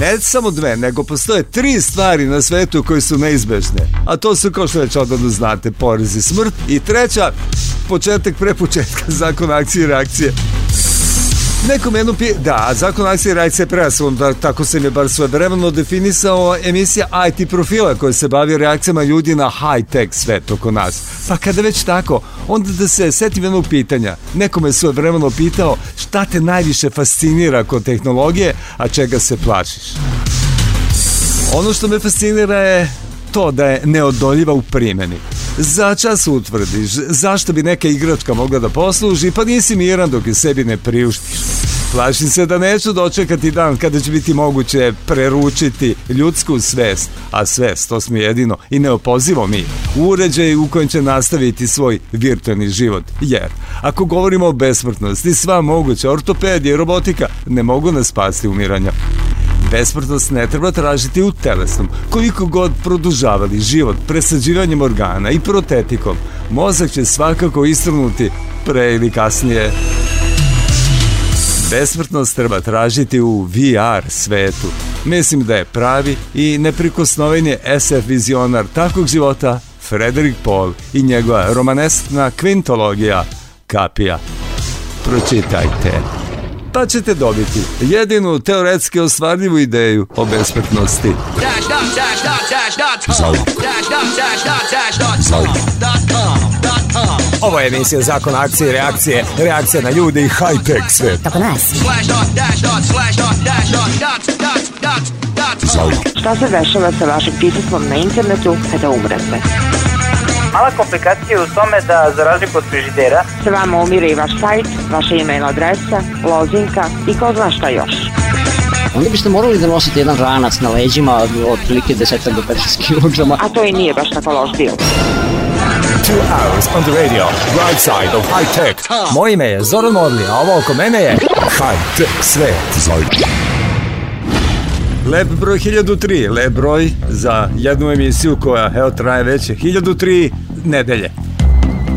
Ne samo dve, nego postoje tri stvari na svetu koje su neizbežne. A to su, kao što već odavno znate, porez i smrt. I treća, početak pre početka, zakon akcije i reakcije. Nekom jednom pi... Da, zakon akcije i reakcije preaslom, da, tako se mi je bar svojevremeno definisao emisija IT profila koja se bavi reakcijama ljudi na high-tech svet oko nas. Pa kada već tako, onda da se setim jednog pitanja. Nekome je svojevremeno pitao šta te najviše fascinira kod tehnologije, a čega se plašiš. Ono što me fascinira je to da je neodoljiva u primjeni. Za čas utvrdiš zašto bi neka igračka mogla da posluži, pa nisi miran dok je sebi ne priuštiš. Plašim se da neću dočekati dan kada će biti moguće preručiti ljudsku svest, a svest, to smo jedino i neopozivo mi, uređaj u kojem će nastaviti svoj virtualni život. Jer, ako govorimo o besmrtnosti, sva moguća ortopedija i robotika ne mogu nas spasti umiranja. Besmrtnost ne treba tražiti u telesnom. Koliko god produžavali život presađivanjem organa i protetikom, mozak će svakako istrnuti pre ili kasnije. Besmrtnost treba tražiti u VR svetu. Mislim da je pravi i neprikosnoven je SF vizionar takvog života Frederik Paul i njegova romaneskna kvintologija Kapija. Pročitajte pa ćete dobiti jedinu teoretski ostvarljivu ideju o besmrtnosti. Ovo je emisija Zakon akcije i reakcije, reakcija na ljude i high-tech svet. Tako nas. Šta se dešava sa vašim pismom na internetu kada umrete? Mala komplikacija je u tome da, za razliku od frižidera, se vama umire i vaš sajt, vaša email adresa, lozinka i ko zna šta još. Onda biste morali da nosite jedan ranac na leđima od prilike 10 do 15 kg. A to i nije baš tako loš dio. Two hours on the radio, right side of high tech. Moje ime je Zoran Orli, a ovo oko mene je High Tech Svet. Lep broj 1003, lep broj za jednu emisiju koja evo traje već 1003 nedelje.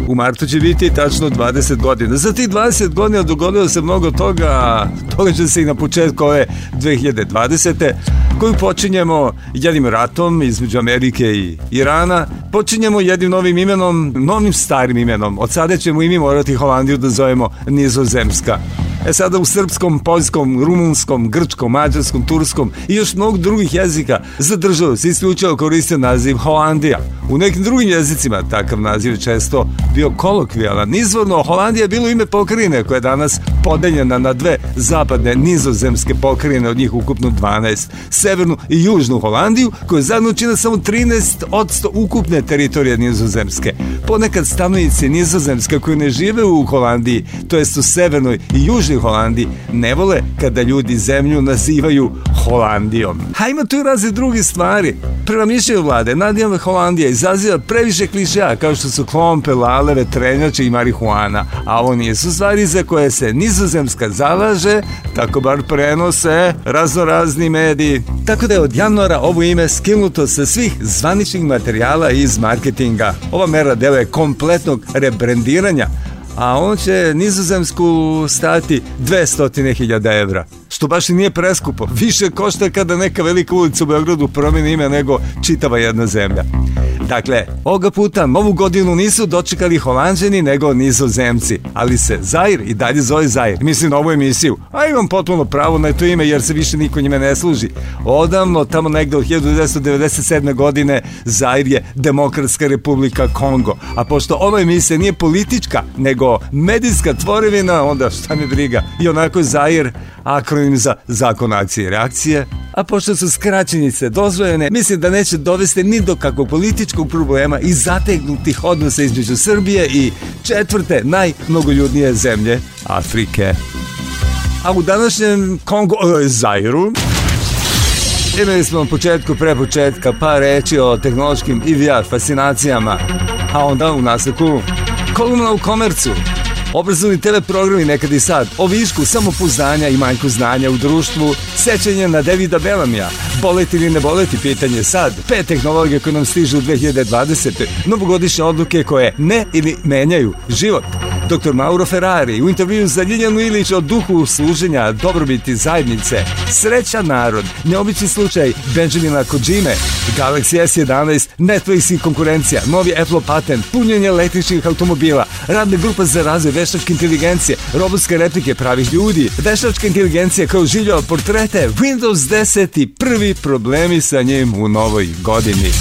U martu će biti tačno 20 godina. Za tih 20 godina dogodilo se mnogo toga, događa se i na početku ove 2020. koju počinjemo jednim ratom između Amerike i Irana. Počinjemo jednim novim imenom, novim starim imenom. Od sada ćemo i mi morati Holandiju da zovemo Nizozemska. E sada u srpskom, poljskom, rumunskom, grčkom, mađarskom, turskom i još mnogo drugih jezika za državu se isključivo koristio naziv Holandija. U nekim drugim jezicima takav naziv je često bio kolokvijalan. Izvorno Holandija je bilo ime pokrajine koja je danas podeljena na dve zapadne nizozemske pokrajine, od njih ukupno 12, severnu i južnu Holandiju, koja zajedno čina samo 13 od 100 ukupne teritorije nizozemske. Ponekad stanovnici nizozemske koji ne žive u Holandiji, to jest u severnoj i južnoj Holandiji, ne vole kada ljudi zemlju nazivaju Holandijom. Ima tu i razne druge stvari. Prema mišljenju vlade, nadijama Holandija izaziva previše klišeja kao što su klompe, laleve, trenjače i marihuana, a ovo nisu stvari za koje se nizozemska zalaže, tako bar prenose raznorazni mediji. Tako da je od januara ovo ime skinuto sa svih zvaničnih materijala iz marketinga. Ova mera deo je kompletnog rebrendiranja a on će nizozemsku stati 200.000 evra. Što baš i nije preskupo. Više košta kada neka velika ulica u Beogradu promeni ime nego čitava jedna zemlja. Dakle, ovoga puta novu godinu nisu dočekali holanđeni nego nizozemci, ali se Zair i dalje zove Zair. Mislim na ovu emisiju, a imam potpuno pravo na to ime jer se više niko njime ne služi. Odavno, tamo negde od 1997. godine, Zair je Demokratska republika Kongo. A pošto ova emisija nije politička, nego medijska tvorevina, onda šta mi briga. I onako Zair akronim za zakon akcije i reakcije, a pošto su skraćenice dozvoljene, mislim da neće dovesti ni do kakvog političkog problema i zategnutih odnosa između Srbije i četvrte najmnogoljudnije zemlje Afrike. A u današnjem Kongo, e, Zairu, imali smo na početku, pre početka, pa reći o tehnološkim i VR fascinacijama, a onda u nastavku kolumna u komercu, Obrazovni TV programi nekad i sad, o višku samopouzdanja i manjku znanja u društvu, sećanje na Davida Belamija, boleti ili ne boleti pitanje sad, pet tehnologije koje nam stižu u 2020. Novogodišnje odluke koje ne ili menjaju život. Dr. Mauro Ferrari u intervju za Ljiljanu Ilić o duhu služenja dobrobiti zajednice. Srećan narod, neobični slučaj Benjamina Kojime, Galaxy S11, Netflix i konkurencija, novi Apple patent, punjenje električnih automobila, radna grupa za razvoj veštačke inteligencije, robotske replike pravih ljudi, veštačka inteligencija kao žiljo portrete, Windows 10 i prvi problemi sa njim u novoj godini.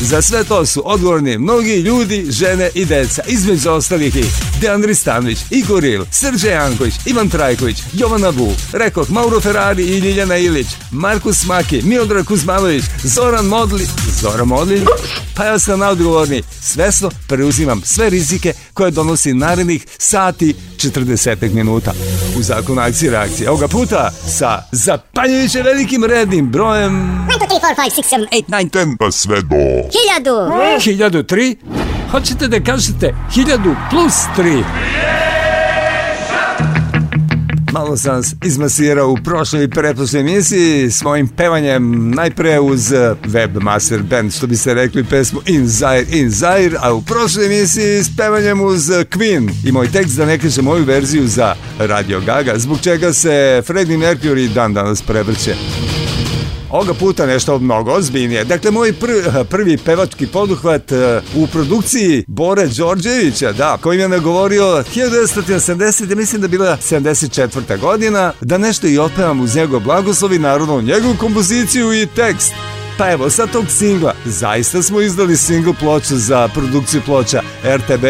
Za sve to su odgovorni mnogi ljudi, žene i deca, između ostalih i Dejan Ristanović, Igor Il, Srđe Janković, Ivan Trajković, Jovana Bu, Rekord, Mauro Ferrari i Ljiljana Ilić, Markus Maki, Miodrag Kuzmanović, Zoran Modli, Zoran Modli, pa ja sam odgovorni. Svesno preuzimam sve rizike koje donosi narednih sati 40 minuta. U zakonu akcije reakcije. Ovoga puta sa zapanjujuće velikim rednim brojem... 1, 2, 3, 4, 5, 6, 7, 8, 9, 10, pa sve do... 1000! 1003? Hoćete da kažete 1000 plus 3? Malo sam vas izmasirao u prošloj i pretprošloj emisiji s mojim pevanjem najpre uz Webmaster Band, što bi se rekli pesmu In Zaire, In Zaire, a u prošloj emisiji s pevanjem uz Queen i moj tekst da ne kažem moju verziju za Radio Gaga, zbog čega se Freddie Mercury dan danas prevrće. Ovoga puta nešto mnogo ozbiljnije. Dakle, moj prvi, prvi pevački poduhvat uh, u produkciji Bore Đorđevića, da, kojim je nagovorio 1970, mislim da bila 74. godina, da nešto i otpevam uz njegov blagoslov i njegovu kompoziciju i tekst. Pa evo, sa tog singla, zaista smo izdali singl ploču za produkciju ploča RTB.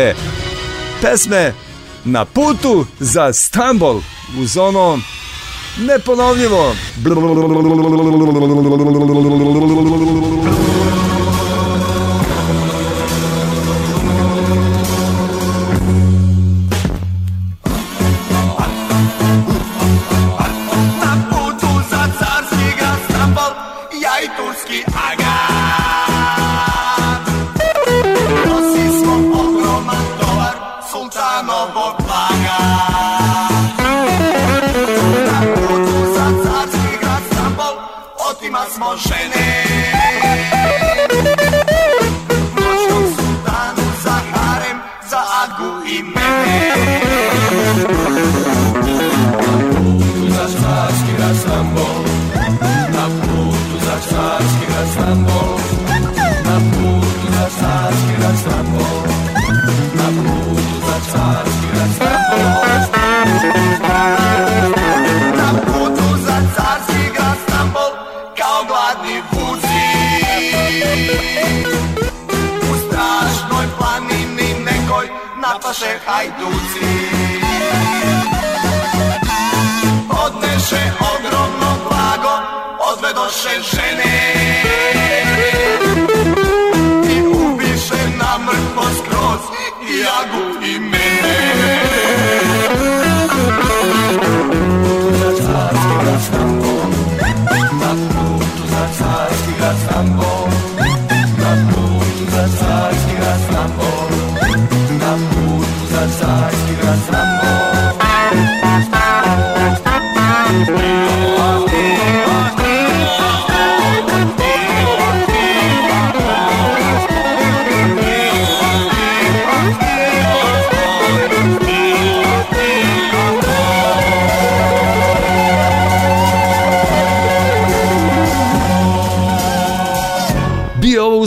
Pesme Na putu za Stambol uz ono neponovljivo.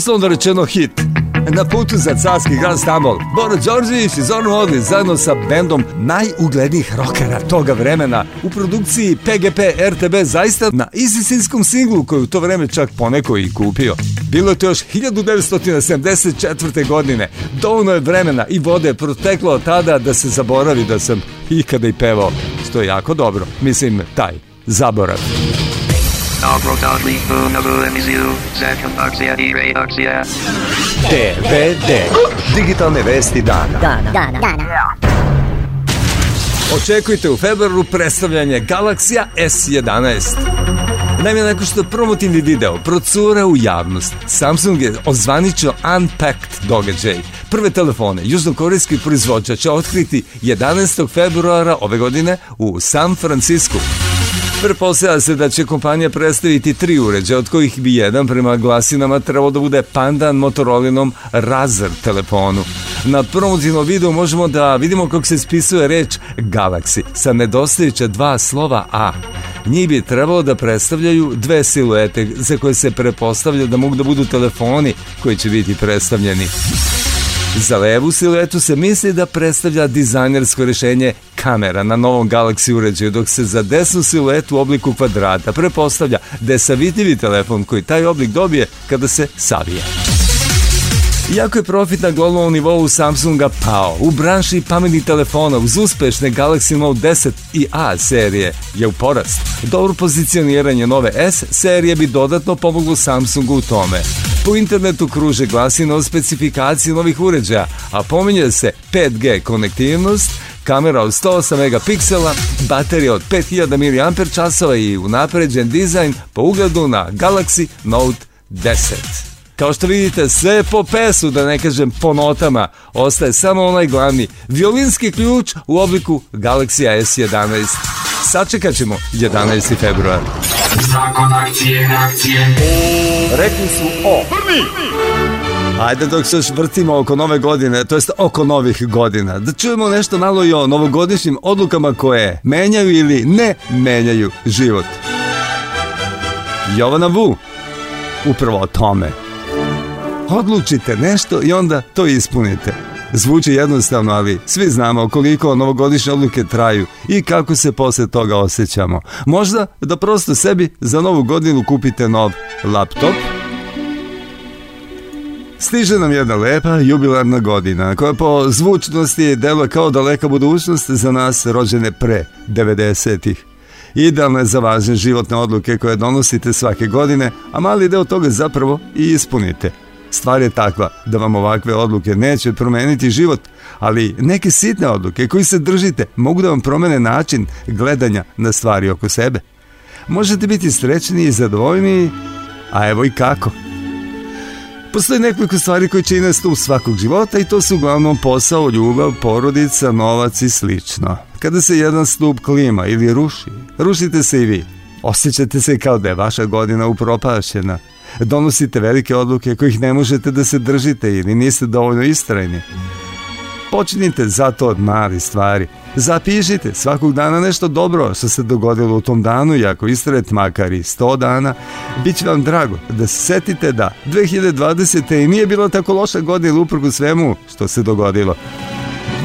Uslovno rečeno hit. Na putu za carski grad Stambol, Boro Đorđević i Zoran Odlić zajedno sa bendom najuglednijih rokera toga vremena u produkciji PGP RTB zaista na izisinskom singlu koju u to vreme čak poneko i kupio. Bilo je to još 1974. godine. Dovoljno je vremena i vode proteklo od tada da se zaboravi da sam ikada i pevao, što je jako dobro. Mislim, taj zaborav. Došli u novu i reakcija. DVD. Digitalne vesti dana. Dana. Dana. Dana. Očekujte u februaru predstavljanje Galaxija S11. Naime, nakon što promotivni video procura u javnost, Samsung je ozvaničio Unpacked događaj. Prve telefone južnokorejski proizvođač će otkriti 11. februara ove godine u San Francisco. Prepostavlja se da će kompanija predstaviti tri uređaja, od kojih bi jedan prema glasinama trebalo da bude pandan Motorolinom Razer telefonu. Na promotivnom videu možemo da vidimo kako se spisuje reč Galaxy sa nedostajuća dva slova A. Njih bi trebalo da predstavljaju dve siluete za koje se prepostavlja da mogu da budu telefoni koji će biti predstavljeni. Za levu siluetu se misli da predstavlja dizajnersko rešenje kamera na novom Galaxy uređaju, dok se za desnu siluetu u obliku kvadrata prepostavlja desavitljivi telefon koji taj oblik dobije kada se savije. Iako je profit na globalnom nivou Samsunga pao, u branši pametnih telefona uz uspešne Galaxy Note 10 i A serije je u porast. Dobro pozicioniranje nove S serije bi dodatno pomoglo Samsungu u tome. Po internetu kruže glasine o specifikaciji novih uređaja, a pominje se 5G konektivnost, kamera od 108 megapiksela, baterija od 5000 mAh i unapređen dizajn po ugledu na Galaxy Note 10. Kao što vidite, sve po pesu, da ne kažem po notama, ostaje samo onaj glavni violinski ključ u obliku Galaxy S11. Sačekat ćemo 11. februar. Zakon akcije, reakcije. Rekli su o. Ajde dok se još vrtimo oko nove godine, to jest oko novih godina, da čujemo nešto malo i o novogodišnjim odlukama koje menjaju ili ne menjaju život. Jovana Vu, upravo o tome. Odlučite nešto i onda to ispunite. Zvuči jednostavno, ali svi znamo koliko novogodišnje odluke traju i kako se posle toga osjećamo. Možda da prosto sebi za novu godinu kupite nov laptop, Stiže nam jedna lepa jubilarna godina koja po zvučnosti deluje kao daleka budućnost za nas rođene pre 90-ih. Idealna je za važne životne odluke koje donosite svake godine, a mali deo toga zapravo i ispunite. Stvar je takva da vam ovakve odluke neće promeniti život, ali neke sitne odluke koji se držite mogu da vam promene način gledanja na stvari oko sebe. Možete biti srećni i zadovoljni, a evo i kako. Postoji nekoliko stvari koje čine stup svakog života i to su uglavnom posao, ljubav, porodica, novac i slično. Kada se jedan stup klima ili ruši, rušite se i vi. Osjećate se kao da je vaša godina upropašena. Donosite velike odluke kojih ne možete da se držite ili niste dovoljno istrajni. Počinite zato od mali stvari. Zapišite svakog dana nešto dobro što se dogodilo u tom danu i ako istrajete makar i 100 dana, bit će vam drago da se setite da 2020. i nije bila tako loša godina uprko svemu što se dogodilo.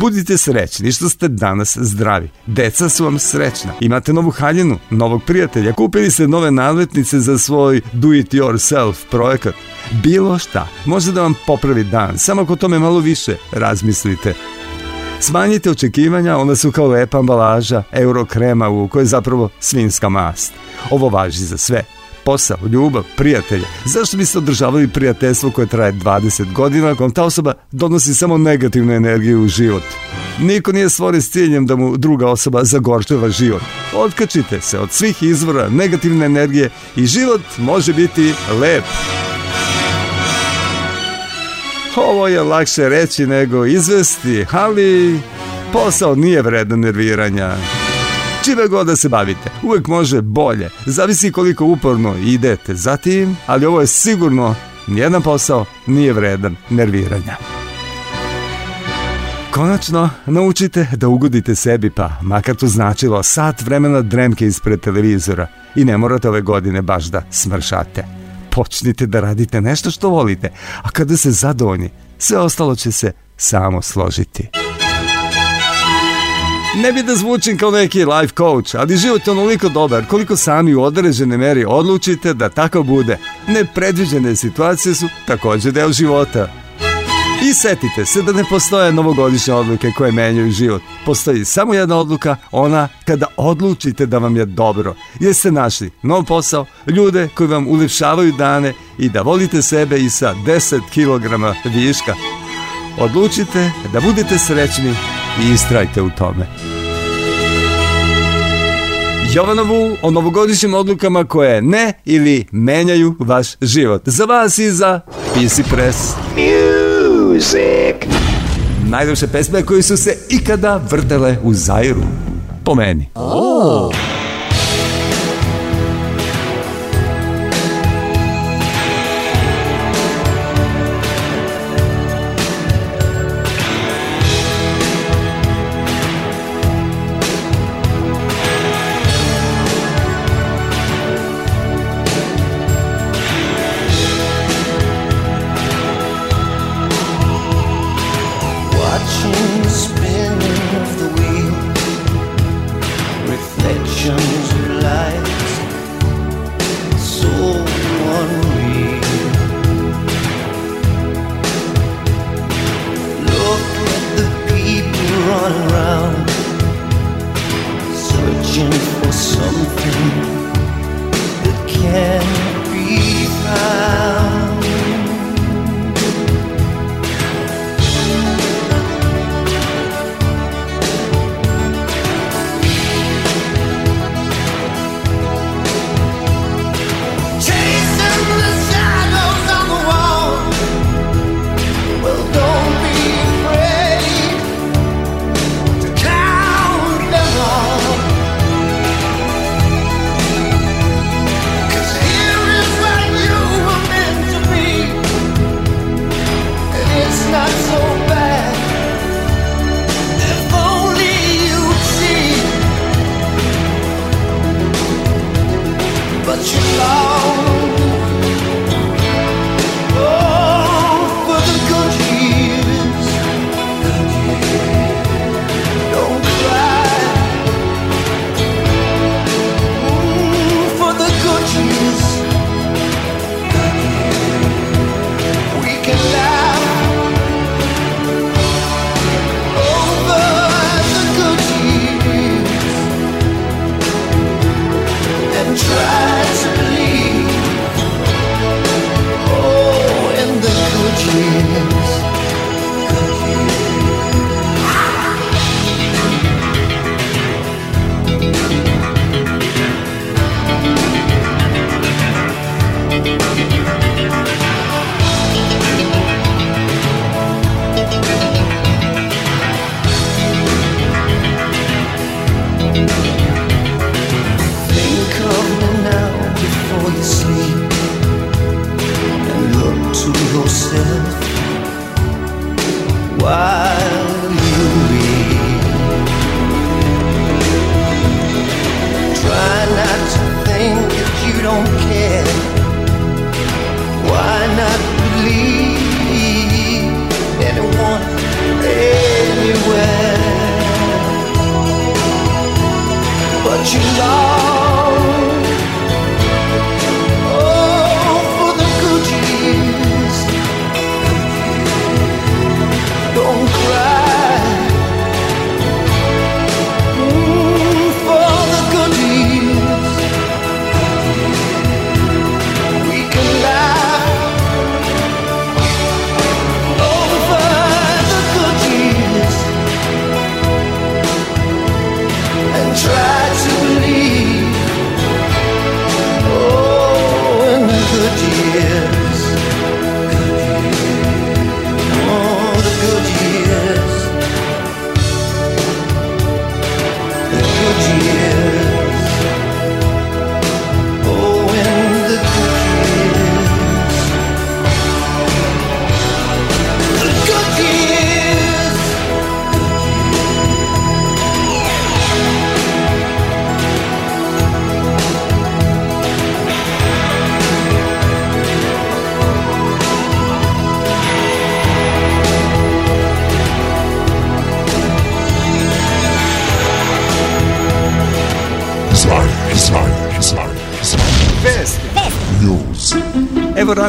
Budite srećni što ste danas zdravi. Deca su vam srećna. Imate novu haljinu, novog prijatelja, kupili ste nove naletnice za svoj do it yourself projekat. Bilo šta može da vam popravi dan, samo ako tome malo više razmislite. Smanjite očekivanja, ona su kao lepa ambalaža euro krema u kojoj je zapravo svinska mast. Ovo važi za sve posao, ljubav, prijatelje. Zašto biste održavali prijateljstvo koje traje 20 godina ako ta osoba donosi samo negativnu energiju u život? Niko nije stvoren s ciljem da mu druga osoba zagorčeva život. Otkačite se od svih izvora negativne energije i život može biti lep. Ovo je lakše reći nego izvesti, ali posao nije vredan nerviranja. Čime god da se bavite, uvek može bolje. Zavisi koliko uporno idete zatim, ali ovo je sigurno nijedan posao nije vredan nerviranja. Konačno, naučite da ugodite sebi, pa makar to značilo sat vremena dremke ispred televizora i ne morate ove godine baš da smršate. Počnite da radite nešto što volite, a kada se zadovoljni, sve ostalo će se samo složiti. Ne bi da zvučim kao neki life coach, ali život je onoliko dobar koliko sami u određene meri odlučite da tako bude. Nepredviđene situacije su takođe deo života. I setite se da ne postoje novogodišnje odluke koje menjaju život. Postoji samo jedna odluka, ona kada odlučite da vam je dobro. Jeste našli nov posao, ljude koji vam ulepšavaju dane i da volite sebe i sa 10 kg viška. Odlučite da budete srećni i istrajte u tome. Jovanovu o novogodišnjim odlukama koje ne ili menjaju vaš život. Za vas i za PC Press. Music. Najljepše pesme koje su se ikada vrtele u Zairu. Po meni. Oh.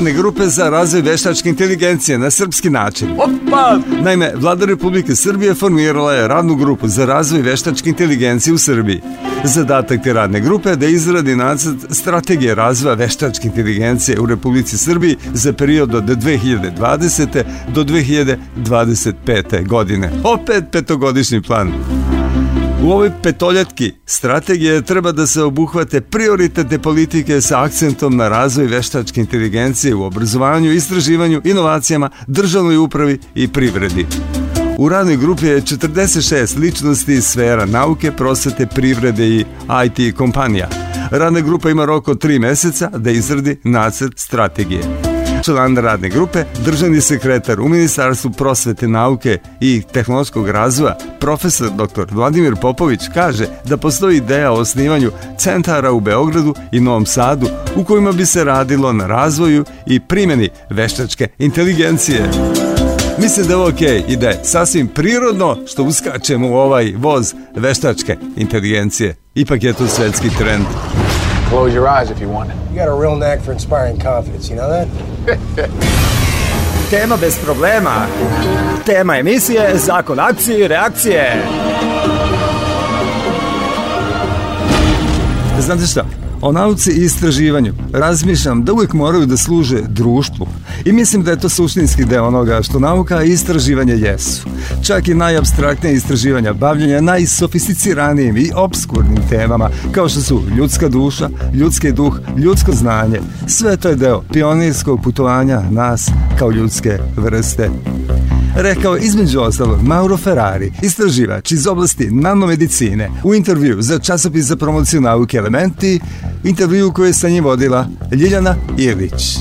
Radne grupe za razvoj veštačke inteligencije na srpski način. Opa! Naime, vlada Republike Srbije formirala je radnu grupu za razvoj veštačke inteligencije u Srbiji. Zadatak te radne grupe je da izradi nacrt strategije razvoja veštačke inteligencije u Republici Srbiji za period od 2020. do 2025. godine. Opet petogodišnji plan. U ovoj petoljetki strategije treba da se obuhvate prioritetne politike sa akcentom na razvoj veštačke inteligencije u obrazovanju, istraživanju, inovacijama, državnoj upravi i privredi. U radnoj grupi je 46 ličnosti iz sfera nauke, prosvete, privrede i IT kompanija. Radna grupa ima rok od 3 meseca da izradi nacrt strategije član radne grupe, državni sekretar u Ministarstvu prosvete, nauke i tehnološkog razvoja, profesor dr. Vladimir Popović kaže da postoji ideja o osnivanju centara u Beogradu i Novom Sadu u kojima bi se radilo na razvoju i primjeni veštačke inteligencije. Mislim da je okay i da je sasvim prirodno što uskačemo u ovaj voz veštačke inteligencije. Ipak je to svetski trend. Close your eyes if you want it. You got a real knack for inspiring confidence, you know that? Tema bez problema. Tema emisije, zakon akcije i reakcije. Znate šta? O nauci i istraživanju razmišljam da uvijek moraju da služe društvu i mislim da je to suštinski deo onoga što nauka i istraživanje jesu. Čak i najabstraktnije istraživanja bavljenja najsofisticiranijim i obskurnim temama kao što su ljudska duša, ljudski duh, ljudsko znanje. Sve to je deo pionirskog putovanja nas kao ljudske vrste rekao između ostalog Mauro Ferrari, istraživač iz oblasti nanomedicine, u intervju za časopis za promociju nauke Elementi, intervju koju je sa njim vodila Ljiljana Ilić.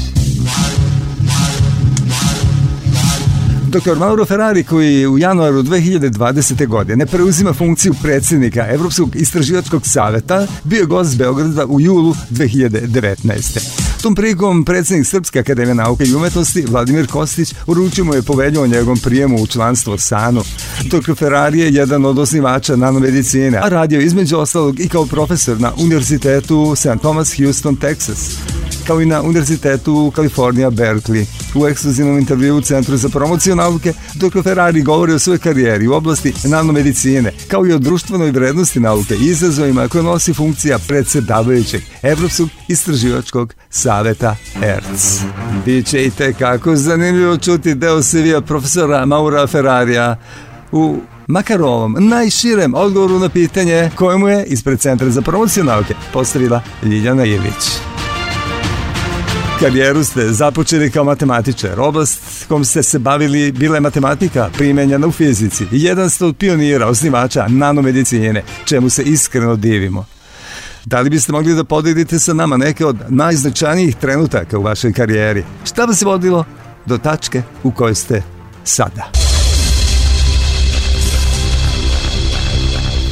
Dr. Mauro Ferrari koji u januaru 2020. godine preuzima funkciju predsjednika Evropskog istraživačkog saveta bio je gost Beograda u julu 2019. Tom prilikom predsjednik Srpske akademije nauke i umetnosti Vladimir Kostić uručio mu je povelju o njegovom prijemu u članstvo SANU. Dr. Ferrari je jedan od osnivača nanomedicine, a radio između ostalog i kao profesor na Univerzitetu St. Thomas Houston, Texas kao i na Univerzitetu Kalifornija Berkeley. U ekskluzivnom intervju u Centru za promociju nauke, dr. Ferrari govori o svojoj karijeri u oblasti nanomedicine, kao i o društvenoj vrednosti nauke i izazovima koje nosi funkcija predsedavajućeg Evropskog istraživačkog saveta ERC. Biće i tekako zanimljivo čuti deo CV-a profesora Maura Ferrarija u makar ovom najširem odgovoru na pitanje koje mu je ispred Centra za promociju nauke postavila Ljiljana Ilić. Karijeru ste započeli kao matematičar. Oblast kom ste se bavili bila je matematika primenjena u fizici. Jedan ste od pionira, osnivača nanomedicine, čemu se iskreno divimo. Da li biste mogli da podelite sa nama neke od najznačajnijih trenutaka u vašoj karijeri? Šta vas je vodilo do tačke u kojoj ste sada?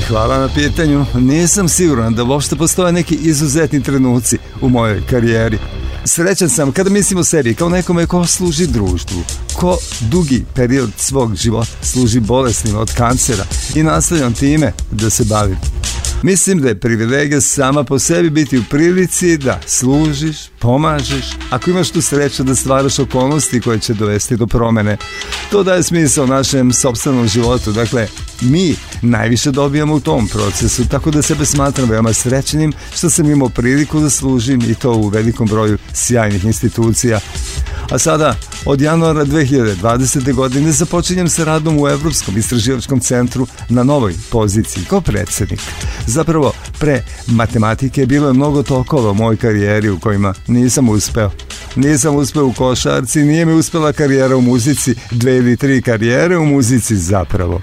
Hvala na pitanju. Nisam siguran da uopšte postoje neki izuzetni trenuci u mojoj karijeri. Srećan sam kada mislim o sebi kao nekome ko služi društvu, ko dugi period svog života služi bolesnima od kancera i nastavljam time da se bavim. Mislim da je privilegija sama po sebi biti u prilici da služiš, pomažeš, ako imaš tu sreću da stvaraš okolnosti koje će dovesti do promene. To daje smisao našem sobstvenom životu. Dakle, mi najviše dobijamo u tom procesu, tako da sebe smatram veoma srećnim što sam imao priliku da služim i to u velikom broju sjajnih institucija. A sada, od januara 2020. godine započinjem sa radom u Evropskom istraživačkom centru na novoj poziciji kao predsednik. Zapravo, pre matematike bilo je mnogo tokova u mojoj karijeri u kojima nisam uspeo. Nisam uspeo u košarci, nije mi uspela karijera u muzici, dve ili tri karijere u muzici zapravo.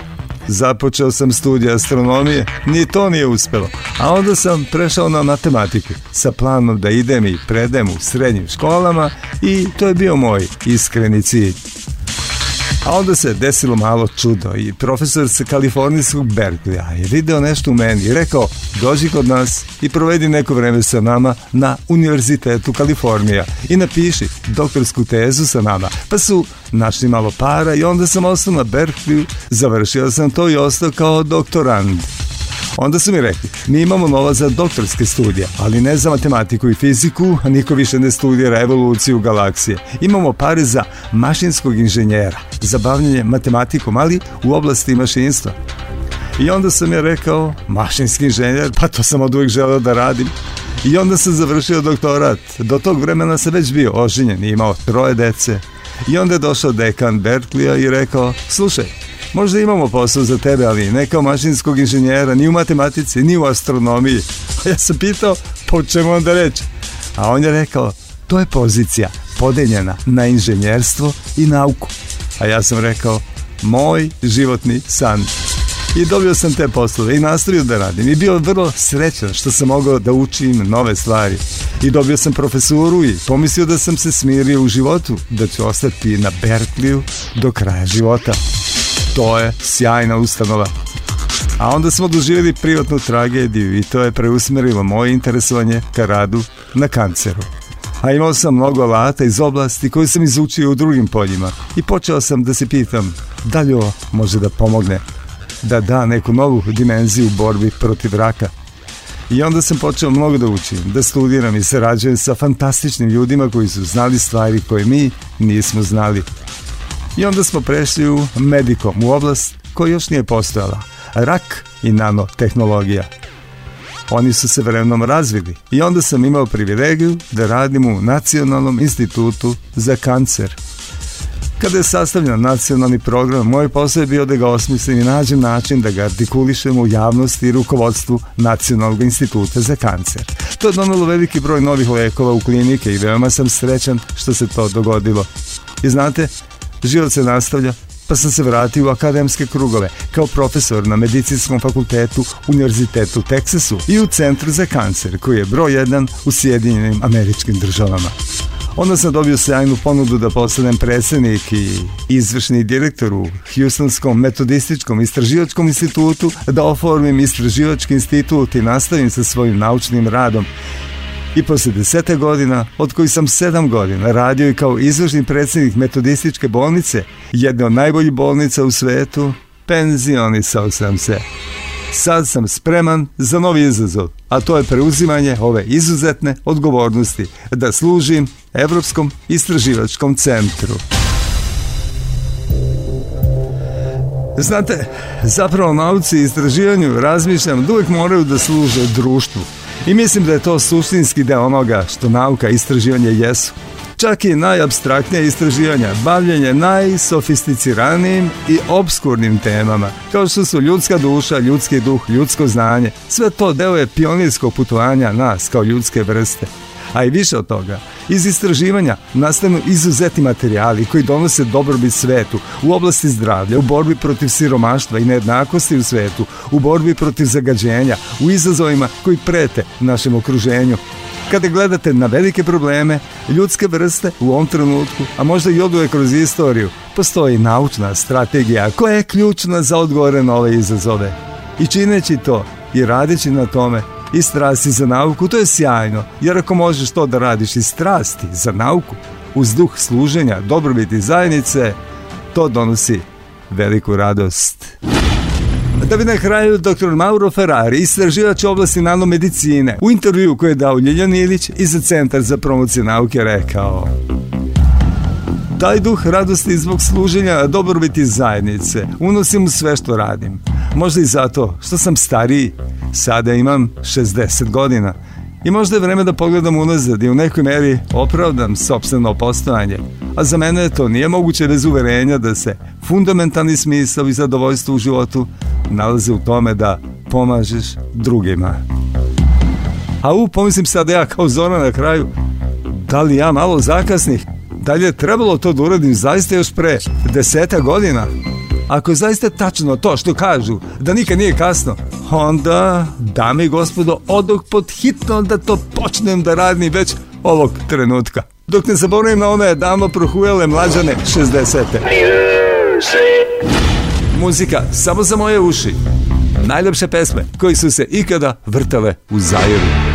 Započeo sam studij astronomije, ni to nije uspelo. A onda sam prešao na matematiku sa planom da idem i predem u srednjim školama i to je bio moj iskreni cilj. A onda se desilo malo čudo i profesor sa kalifornijskog Berkleya je video nešto u meni i rekao dođi kod nas i provedi neko vreme sa nama na Univerzitetu Kalifornija i napiši doktorsku tezu sa nama. Pa su našli malo para i onda sam ostao na Berkleyu, završio sam to i ostao kao doktorand. Onda su mi rekli, mi imamo novac za doktorske studije, ali ne za matematiku i fiziku, a niko više ne studira evoluciju galaksije. Imamo pare za mašinskog inženjera, za bavljanje matematikom, ali u oblasti mašinstva. I onda sam ja rekao, mašinski inženjer, pa to sam od uvijek želeo da radim. I onda sam završio doktorat. Do tog vremena sam već bio oženjen i imao troje dece. I onda je došao dekan Berkleya i rekao, slušaj, Možda imamo posao za tebe, ali ne kao mašinskog inženjera, ni u matematici, ni u astronomiji. A ja sam pitao, po čemu onda reći? A on je rekao, to je pozicija podeljena na inženjerstvo i nauku. A ja sam rekao, moj životni san. I dobio sam te poslove i nastavio da radim i bio vrlo srećan što sam mogao da učim nove stvari. I dobio sam profesuru i pomislio da sam se smirio u životu, da ću ostati na Berkliju do kraja života. To je sjajna ustanova. A onda smo doživjeli privatnu tragediju i to je preusmerilo moje interesovanje ka radu na kanceru. A imao sam mnogo alata iz oblasti koje sam izučio u drugim poljima i počeo sam da se pitam da li ovo može da pomogne da da neku novu dimenziju u borbi protiv raka. I onda sam počeo mnogo da učim, da studiram i sarađujem sa fantastičnim ljudima koji su znali stvari koje mi nismo znali. I onda smo prešli u medikom, u oblast koja još nije postojala. Rak i nanotehnologija. Oni su se vremenom razvili i onda sam imao privilegiju da radim u Nacionalnom institutu za kancer. Kada je sastavljen nacionalni program, moj posao je bio da ga osmislim i nađem način da ga artikulišem u javnosti i rukovodstvu Nacionalnog instituta za kancer. To je donalo veliki broj novih lekova u klinike i veoma sam srećan što se to dogodilo. I znate, život se nastavlja pa sam se vratio u akademske krugove kao profesor na medicinskom fakultetu Univerzitetu u Teksasu i u Centru za kancer koji je broj jedan u Sjedinjenim američkim državama. Onda sam dobio sjajnu ponudu da postanem predsednik i izvršni direktor u Houstonskom metodističkom istraživačkom institutu, da oformim istraživački institut i nastavim sa svojim naučnim radom. I posle desete godina, od kojih sam sedam godina radio i kao izvršni predsednik metodističke bolnice, jedne od najboljih bolnica u svetu, penzionisao sam se. Sad sam spreman za novi izazov, a to je preuzimanje ove izuzetne odgovornosti da služim Evropskom istraživačkom centru. Znate, zapravo nauci i istraživanju razmišljam da uvek moraju da služe društvu. I mislim da je to suštinski deo onoga što nauka i istraživanje jesu čak i najabstraktnije istraživanja, bavljenje najsofisticiranijim i obskurnim temama, kao što su ljudska duša, ljudski duh, ljudsko znanje. Sve to deo je pionirskog putovanja nas kao ljudske vrste. A i više od toga, iz istraživanja nastanu izuzeti materijali koji donose dobrobit svetu u oblasti zdravlja, u borbi protiv siromaštva i nejednakosti u svetu, u borbi protiv zagađenja, u izazovima koji prete našem okruženju, Kada gledate na velike probleme, ljudske vrste u ovom trenutku, a možda i oduje kroz istoriju, postoji naučna strategija koja je ključna za odgovore na ove izazove. I čineći to i radeći na tome i strasti za nauku, to je sjajno, jer ako možeš to da radiš i strasti za nauku, uz duh služenja, dobrobiti zajednice, to donosi veliku radost. Da bi na kraju dr. Mauro Ferrari, istraživač oblasti nanomedicine, u intervju koje je dao Ljiljan Ilić i za Centar za promociju nauke rekao Taj duh radosti zbog služenja dobrobiti zajednice unosim u sve što radim. Možda i zato što sam stariji, sada imam 60 godina I možda je vreme da pogledam unazad i u nekoj meri opravdam sobstveno postojanje. A za mene to nije moguće bez uverenja da se fundamentalni smisao i zadovoljstvo u životu nalaze u tome da pomažeš drugima. A u, pomislim sad da ja kao Zora na kraju, da li ja malo zakasnih? Da li je trebalo to da uradim zaista još pre deseta godina? Ako je zaista tačno to što kažu, da nikad nije kasno, onda, dame i gospodo, odog pod hitno da to počnem da radim već ovog trenutka. Dok ne zaboravim na one damo prohujele mlađane 60. Muzika samo za moje uši. Najljepše pesme koji su se ikada vrtale u Zairu.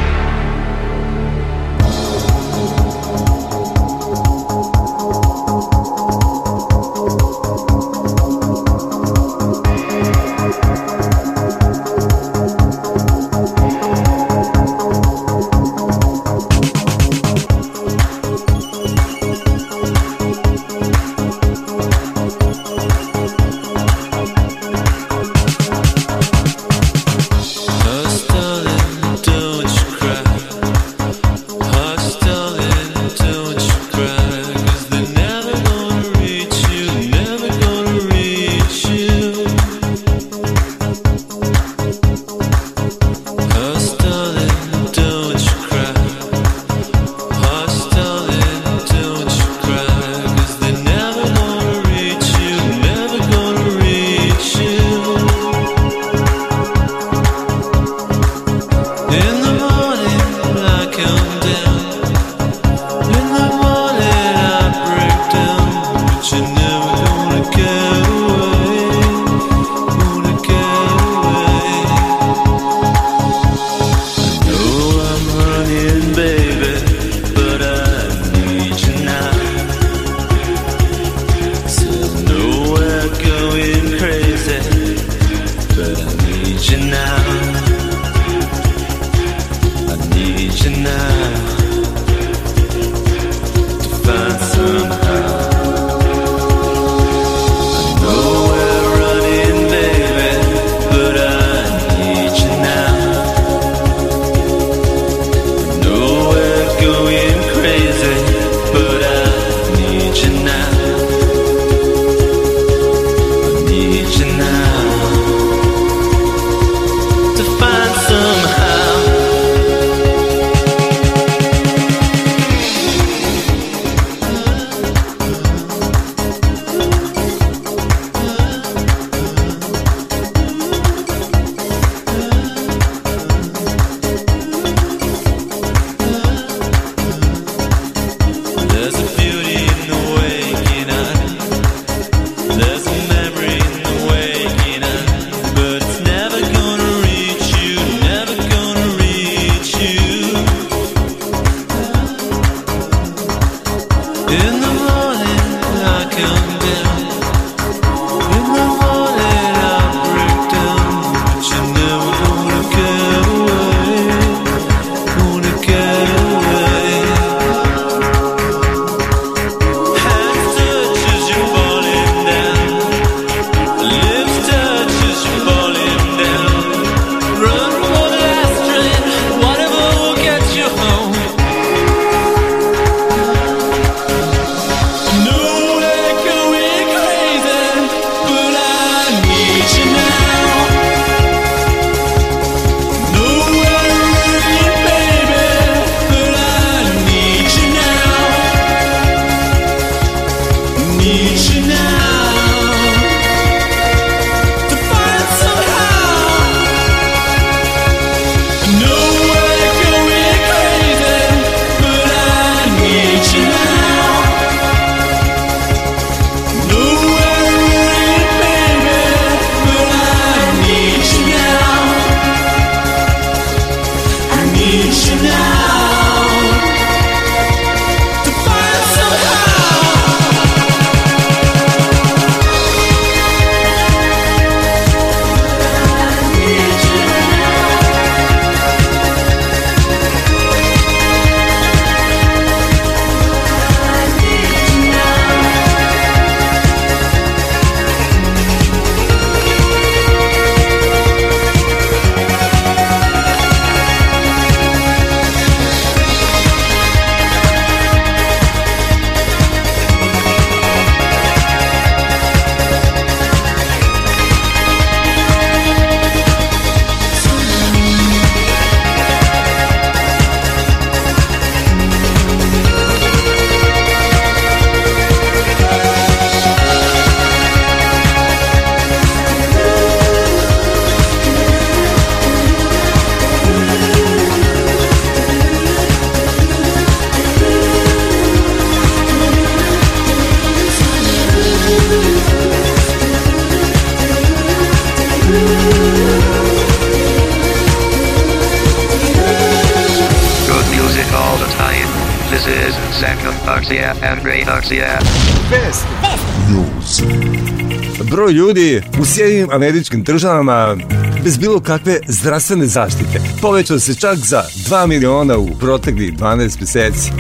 Broj ljudi u Sjedinim američkim državama bez bilo kakve zdravstvene zaštite povećao se čak za 2 miliona u proteklih 12 meseci.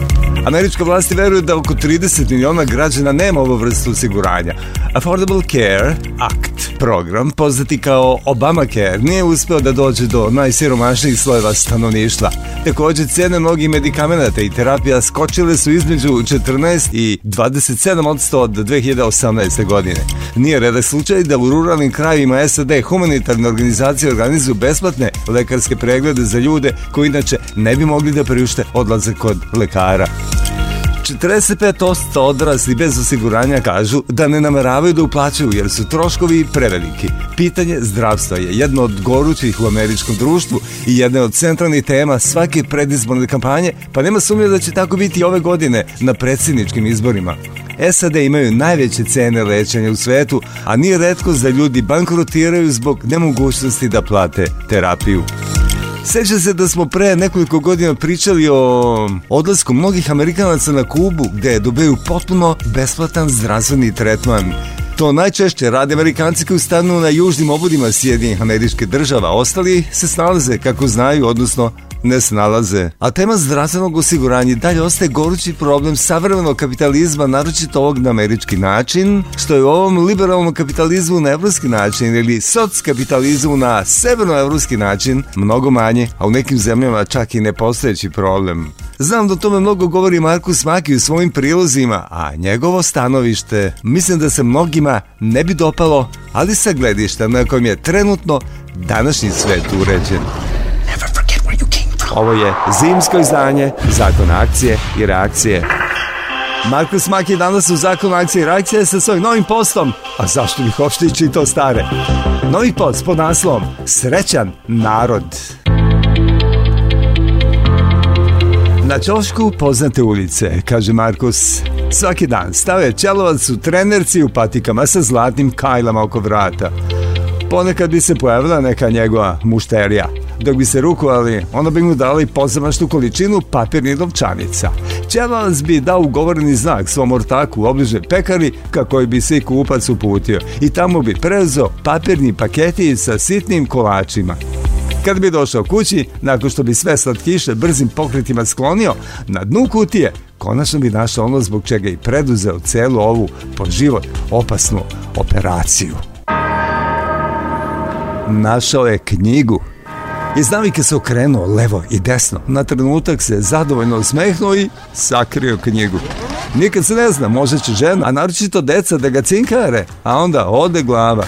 Američka vlasti veruju da oko 30 miliona građana nema ovu vrstu osiguranja. Affordable Care Act program, poznati kao Obamacare, nije uspeo da dođe do najsiromašnijih slojeva stanovništva. Takođe, cene mnogih medikamenata i terapija skočile su između 14 i 27 od 100 od 2018. godine. Nije redak slučaj da u ruralnim krajevima SAD humanitarne organizacije organizuju besplatne lekarske preglede za ljude koji inače ne bi mogli da priušte odlazak kod lekara. 45% odrasli bez osiguranja kažu da ne nameravaju da uplaćaju jer su troškovi preveliki. Pitanje zdravstva je jedno od gorućih u američkom društvu i jedna od centralnih tema svake predizborne kampanje, pa nema sumnje da će tako biti ove godine na predsjedničkim izborima. SAD imaju najveće cene lečenja u svetu, a nije redko da ljudi bankrotiraju zbog nemogućnosti da plate terapiju. Seća se da smo pre nekoliko godina pričali o odlasku mnogih Amerikanaca na Kubu gde dobiju potpuno besplatan zdravstveni tretman. To najčešće rade Amerikanci koji stanu na južnim obodima Sjedinjenih američke država, ostali se snalaze kako znaju, odnosno ne snalaze. A tema zdravstvenog osiguranja dalje ostaje gorući problem savremenog kapitalizma, naročito ovog na američki način, što je u ovom liberalnom kapitalizmu na evropski način ili sockapitalizmu na severnoevropski način mnogo manje, a u nekim zemljama čak i nepostojeći problem. Znam da o tome mnogo govori Markus Maki u svojim prilozima, a njegovo stanovište mislim da se mnogima ne bi dopalo, ali sa gledišta na kojem je trenutno današnji svet uređen. Ovo je zimsko izdanje Zakona akcije i reakcije. Markus Mak je danas u Zakonu akcije i reakcije sa svojim novim postom. A zašto bih uopšte čitao stare? Novi post pod naslovom Srećan narod. Na čošku poznate ulice, kaže Markus. Svaki dan stave čelovac u trenerci u patikama sa zlatnim kajlama oko vrata. Ponekad bi se pojavila neka njegova mušterija. Dok bi se rukovali, ona bi mu dala i pozamašnu količinu papirnih novčanica. Čelovac bi dao ugovoreni znak svom ortaku u obliže pekari kako bi se i kupac uputio i tamo bi prezao papirni paketi sa sitnim kolačima. Kad bi došao kući, nakon što bi sve slatkiše brzim pokretima sklonio, na dnu kutije konačno bi našao ono zbog čega i preduzeo celu ovu po život opasnu operaciju. Našao je knjigu. Iz navike se okrenuo levo i desno. Na trenutak se zadovoljno smehnuo i sakrio knjigu. Nikad se ne zna, možda će žena, a naročito deca da ga cinkare, a onda ode glava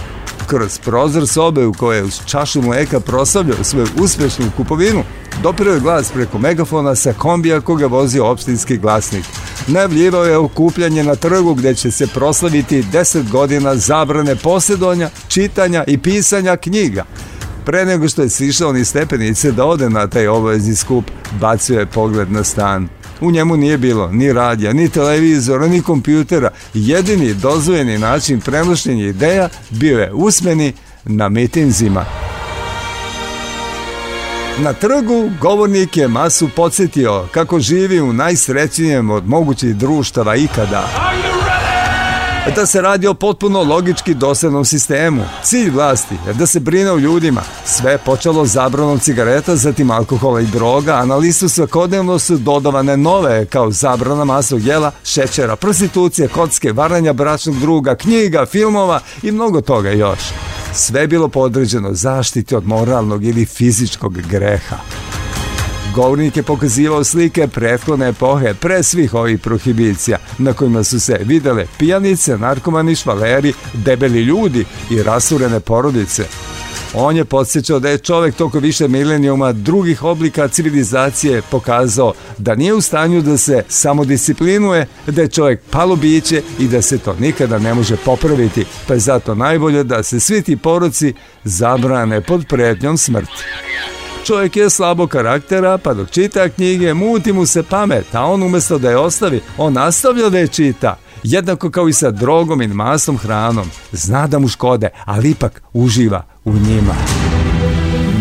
kroz prozor sobe u kojoj je uz čašu mleka proslavljao svoju uspešnu kupovinu, dopirao je glas preko megafona sa kombija koga vozio opštinski glasnik. Najavljivao je okupljanje na trgu gde će se proslaviti 10 godina zabrane posjedovanja, čitanja i pisanja knjiga. Pre nego što je sišao ni stepenice da ode na taj obavezni skup, bacio je pogled na stan. U njemu nije bilo ni radija, ni televizora, ni kompjutera. Jedini dozvojeni način prenošenja ideja bio je usmeni na mitinzima. Na trgu govornik je masu podsjetio kako živi u najsrećnijem od mogućih društava ikada. Da se radi o potpuno logički doslednom sistemu. Cilj vlasti je da se brine o ljudima. Sve je počelo zabranom cigareta, zatim alkohola i droga, a na listu svakodnevno su dodavane nove kao zabrana masnog jela, šećera, prostitucije, kocke, varanja bračnog druga, knjiga, filmova i mnogo toga još. Sve je bilo podređeno zaštiti od moralnog ili fizičkog greha. Govornik je pokazivao slike prethodne epohe pre svih ovih prohibicija, na kojima su se videle pijanice, narkomani, švaleri, debeli ljudi i rasurene porodice. On je podsjećao da je čovek toko više milenijuma drugih oblika civilizacije pokazao da nije u stanju da se samodisciplinuje, da je čovek palo biće i da se to nikada ne može popraviti, pa je zato najbolje da se svi ti poroci zabrane pod pretnjom smrti. Čovjek je slabo karaktera, pa dok čita knjige, muti mu se pamet, a on umesto da je ostavi, on nastavlja da je čita. Jednako kao i sa drogom i masnom hranom. Zna da mu škode, ali ipak uživa u njima.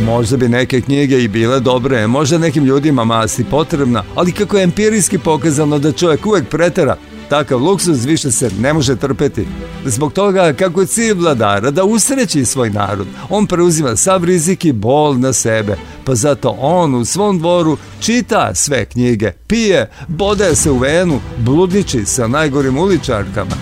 Možda bi neke knjige i bile dobre, možda nekim ljudima masti potrebna, ali kako je empirijski pokazano da čovjek uvek pretera, takav luksuz više se ne može trpeti. Zbog toga kako je cilj vladara da usreći svoj narod, on preuzima sav rizik i bol na sebe, pa zato on u svom dvoru čita sve knjige, pije, bode se u venu, bludniči sa najgorim uličarkama.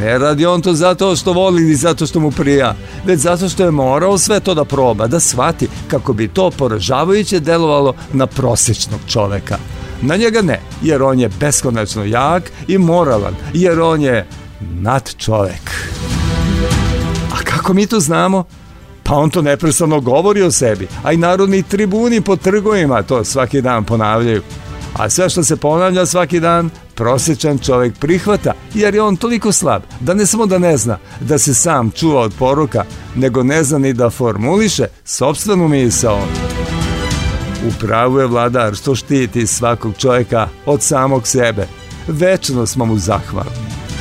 Ne radi on to zato što voli ili zato što mu prija, već zato što je morao sve to da proba, da shvati kako bi to poražavajuće delovalo na prosječnog čoveka. Na njega ne, jer on je beskonačno jak i moralan, jer on je nad čovek. A kako mi to znamo? Pa on to neprestano govori o sebi, a i narodni tribuni po trgovima to svaki dan ponavljaju. A sve što se ponavlja svaki dan, prosječan čovjek prihvata, jer je on toliko slab, da ne samo da ne zna da se sam čuva od poruka, nego ne zna ni da formuliše sobstvenu misao. Pravu je vladar što štiti svakog čovjeka od samog sebe. Večno smo mu zahvalni.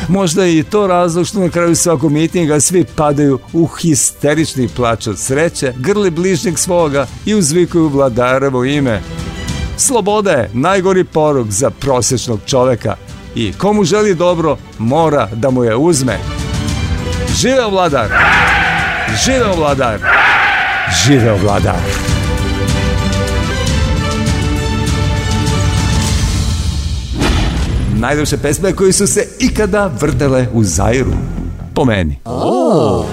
Možda je i to razlog što na kraju svakog mitinga svi padaju u histerični plač od sreće, grli bližnjeg svoga i uzvikuju vladarevo ime. Sloboda je najgori poruk za prosječnog čoveka i komu želi dobro mora da mu je uzme. Živeo vladar! Živeo vladar! Živeo vladar! Najljepše pesme koje su se ikada vrdele u Zairu. Po meni. Oh.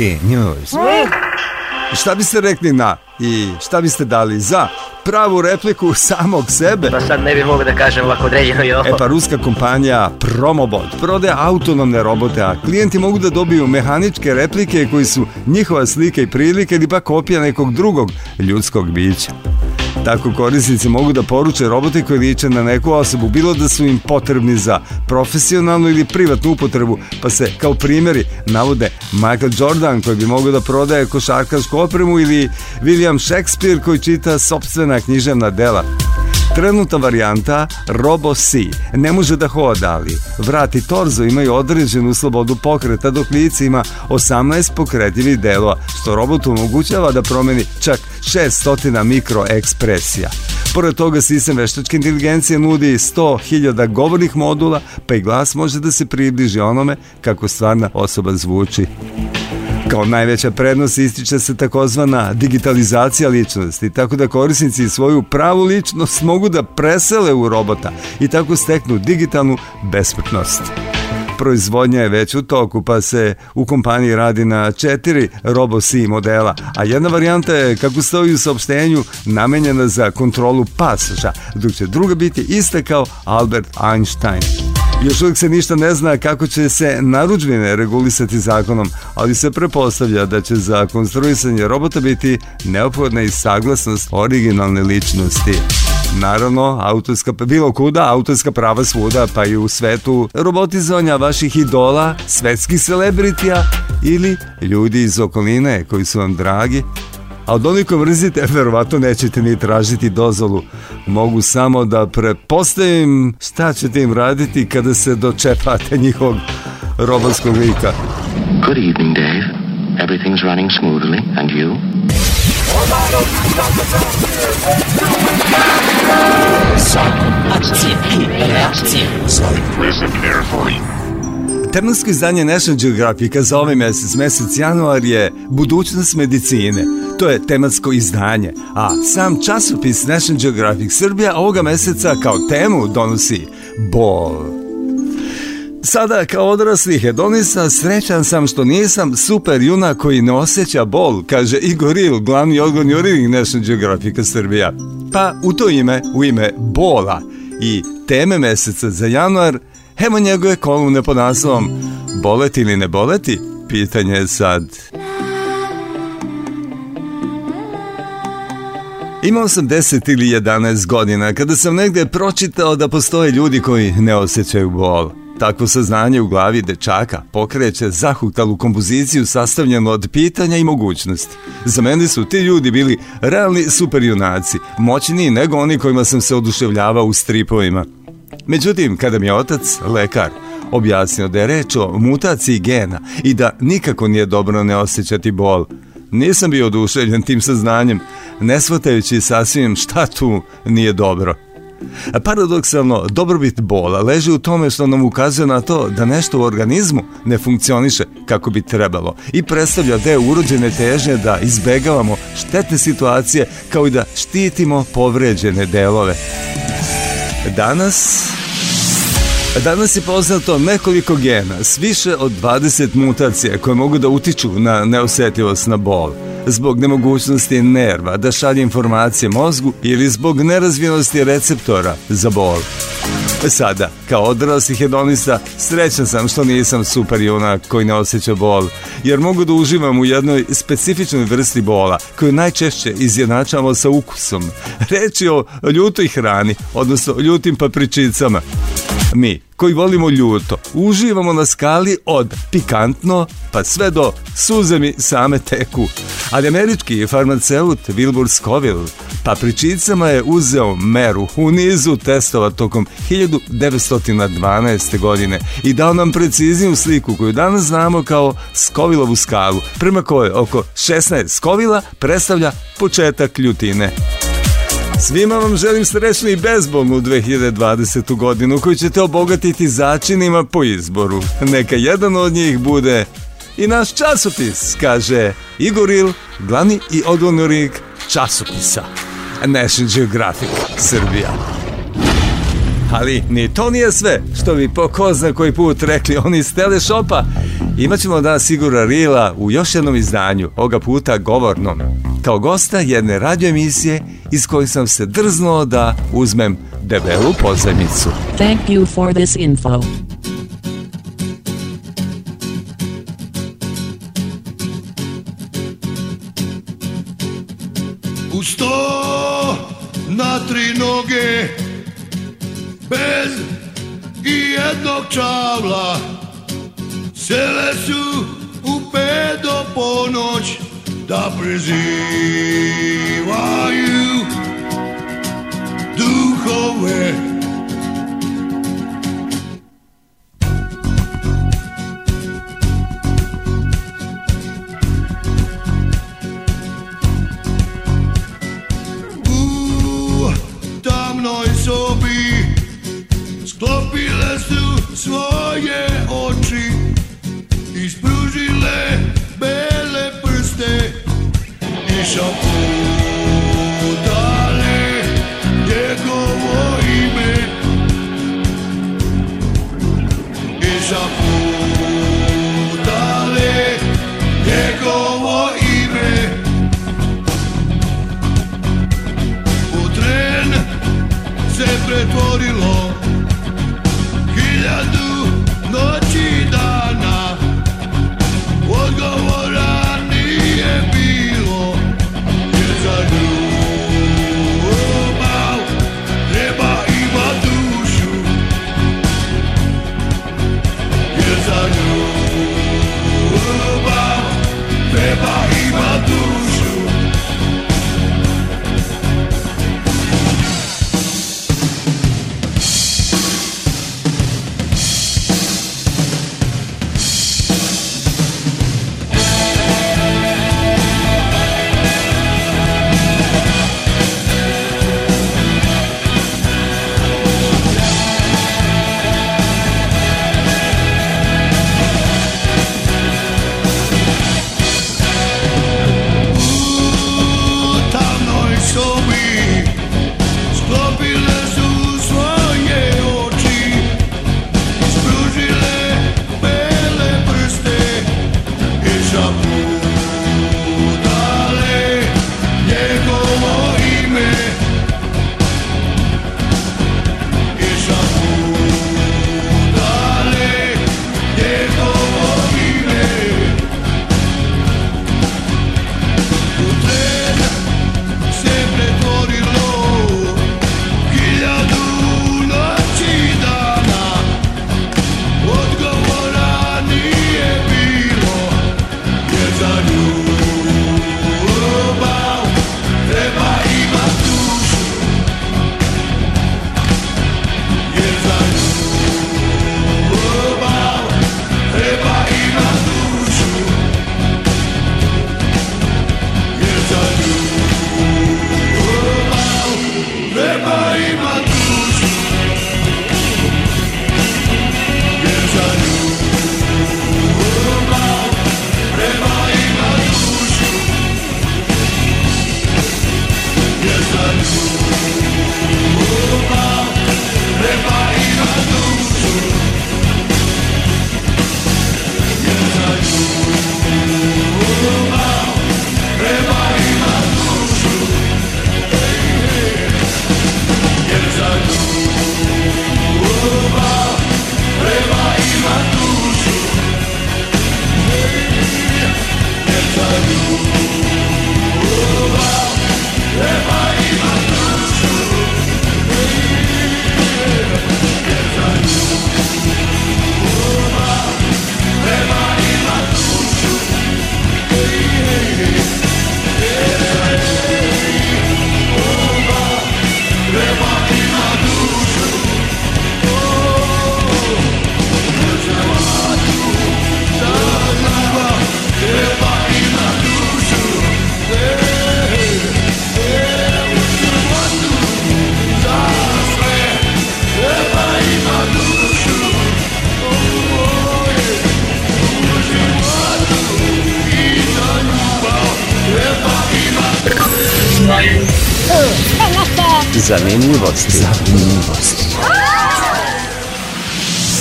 IT News. Šta biste rekli na i šta biste dali za pravu repliku samog sebe? Pa sad ne bih mogao da kažem ovako određeno i ovo. E pa ruska kompanija Promobot prodaje autonomne robote, a klijenti mogu da dobiju mehaničke replike koji su njihova slika i prilike ili pa kopija nekog drugog ljudskog bića. Tako korisnici mogu da poruče robote koji liče na neku osobu, bilo da su im potrebni za profesionalnu ili privatnu upotrebu, pa se kao primjeri navode Michael Jordan koji bi mogao da prodaje košarkašku opremu ili William Shakespeare koji čita sobstvena književna dela. Trenutna varijanta Robo C ne može da hoda, ali vrat i torzo imaju određenu slobodu pokreta, dok lice ima 18 pokretljivih delova, što robotu omogućava da promeni čak 600 mikroekspresija. Pored toga, sistem veštačke inteligencije nudi 100.000 govornih modula, pa i glas može da se približi onome kako stvarna osoba zvuči. Kao najveća prednost ističe se takozvana digitalizacija ličnosti, tako da korisnici svoju pravu ličnost mogu da presele u robota i tako steknu digitalnu besmrtnost. Proizvodnja je već u toku, pa se u kompaniji radi na četiri RoboC modela, a jedna varijanta je, kako stoji u saopštenju, namenjena za kontrolu pasaža, dok će druga biti ista kao Albert Einstein. Još uvijek se ništa ne zna kako će se naručbine regulisati zakonom, ali se prepostavlja da će za konstruisanje robota biti neophodna i saglasnost originalne ličnosti. Naravno, autorska, bilo kuda, autorska prava svuda, pa i u svetu robotizovanja vaših idola, svetskih celebritija ili ljudi iz okoline koji su vam dragi, a od onih koji mrzite, verovatno nećete ni tražiti dozvolu. Mogu samo da prepostavim šta ćete im raditi kada se dočepate njihovog robotskog lika. Good evening, Dave. Everything's running smoothly, and you? Tematsko izdanje National Geographica za ovaj mesec, mesec januar je budućnost medicine. To je tematsko izdanje, a sam časopis National Geographic Srbija ovoga meseca kao temu donosi bol. Sada kao odrasli hedonista srećan sam što nisam super junak koji ne osjeća bol, kaže Igor Il, glavni odgovorni urednik National Geographica Srbija. Pa u to ime, u ime bola i teme meseca za januar, evo njegove kolumne pod naslovom Boleti ili ne boleti? Pitanje je sad. Imao sam 10 ili 11 godina kada sam negde pročitao da postoje ljudi koji ne osjećaju bol. Takvo saznanje u glavi dečaka pokreće zahuktalu kompoziciju sastavljenu od pitanja i mogućnosti. Za mene su ti ljudi bili realni superjunaci, moćniji nego oni kojima sam se oduševljavao u stripovima. Međutim, kada mi je otac, lekar, objasnio da je reč o mutaciji gena i da nikako nije dobro ne osjećati bol, nisam bio oduševljen tim saznanjem, ne shvatajući sasvim šta tu nije dobro. Paradoksalno, dobrobit bola leži u tome što nam ukazuje na to da nešto u organizmu ne funkcioniše kako bi trebalo i predstavlja deo urođene težnje da izbegavamo štetne situacije kao i da štitimo povređene delove. Danas Danas je poznato nekoliko gena s više od 20 mutacija koje mogu da utiču na neosjetljivost na bol zbog nemogućnosti nerva da šalje informacije mozgu ili zbog nerazvijenosti receptora za bol. Sada, kao odrasli hedonista, srećan sam što nisam super junak koji ne osjeća bol, jer mogu da uživam u jednoj specifičnoj vrsti bola, koju najčešće izjednačamo sa ukusom. Reč je o ljutoj hrani, odnosno ljutim papričicama. Mi, koji volimo ljuto, uživamo na skali od pikantno pa sve do suze mi same teku. Ali američki farmaceut Wilbur Scoville papričicama je uzeo meru u nizu testova tokom 1912. godine i dao nam precizniju sliku koju danas znamo kao Scovillovu skalu, prema kojoj oko 16 Scovilla predstavlja početak ljutine. Svima vam želim srećnu i bezbolnu 2020. godinu koju ćete obogatiti začinima po izboru. Neka jedan od njih bude i naš časopis, kaže Igor Il, glavni i odgovornik časopisa National Geographic Srbija. Ali ni to nije sve, što bi po ko zna koji put rekli oni iz Telešopa. Imaćemo danas Sigura Rila u još jednom izdanju, ovoga puta govornom, kao gosta jedne radio emisije iz koje sam se drznuo da uzmem debelu pozemicu. Thank you for this info. U sto na tri noge bez i jednog čavla. Sele su u pet do ponoć da prizivaju duhove. Jerusalem.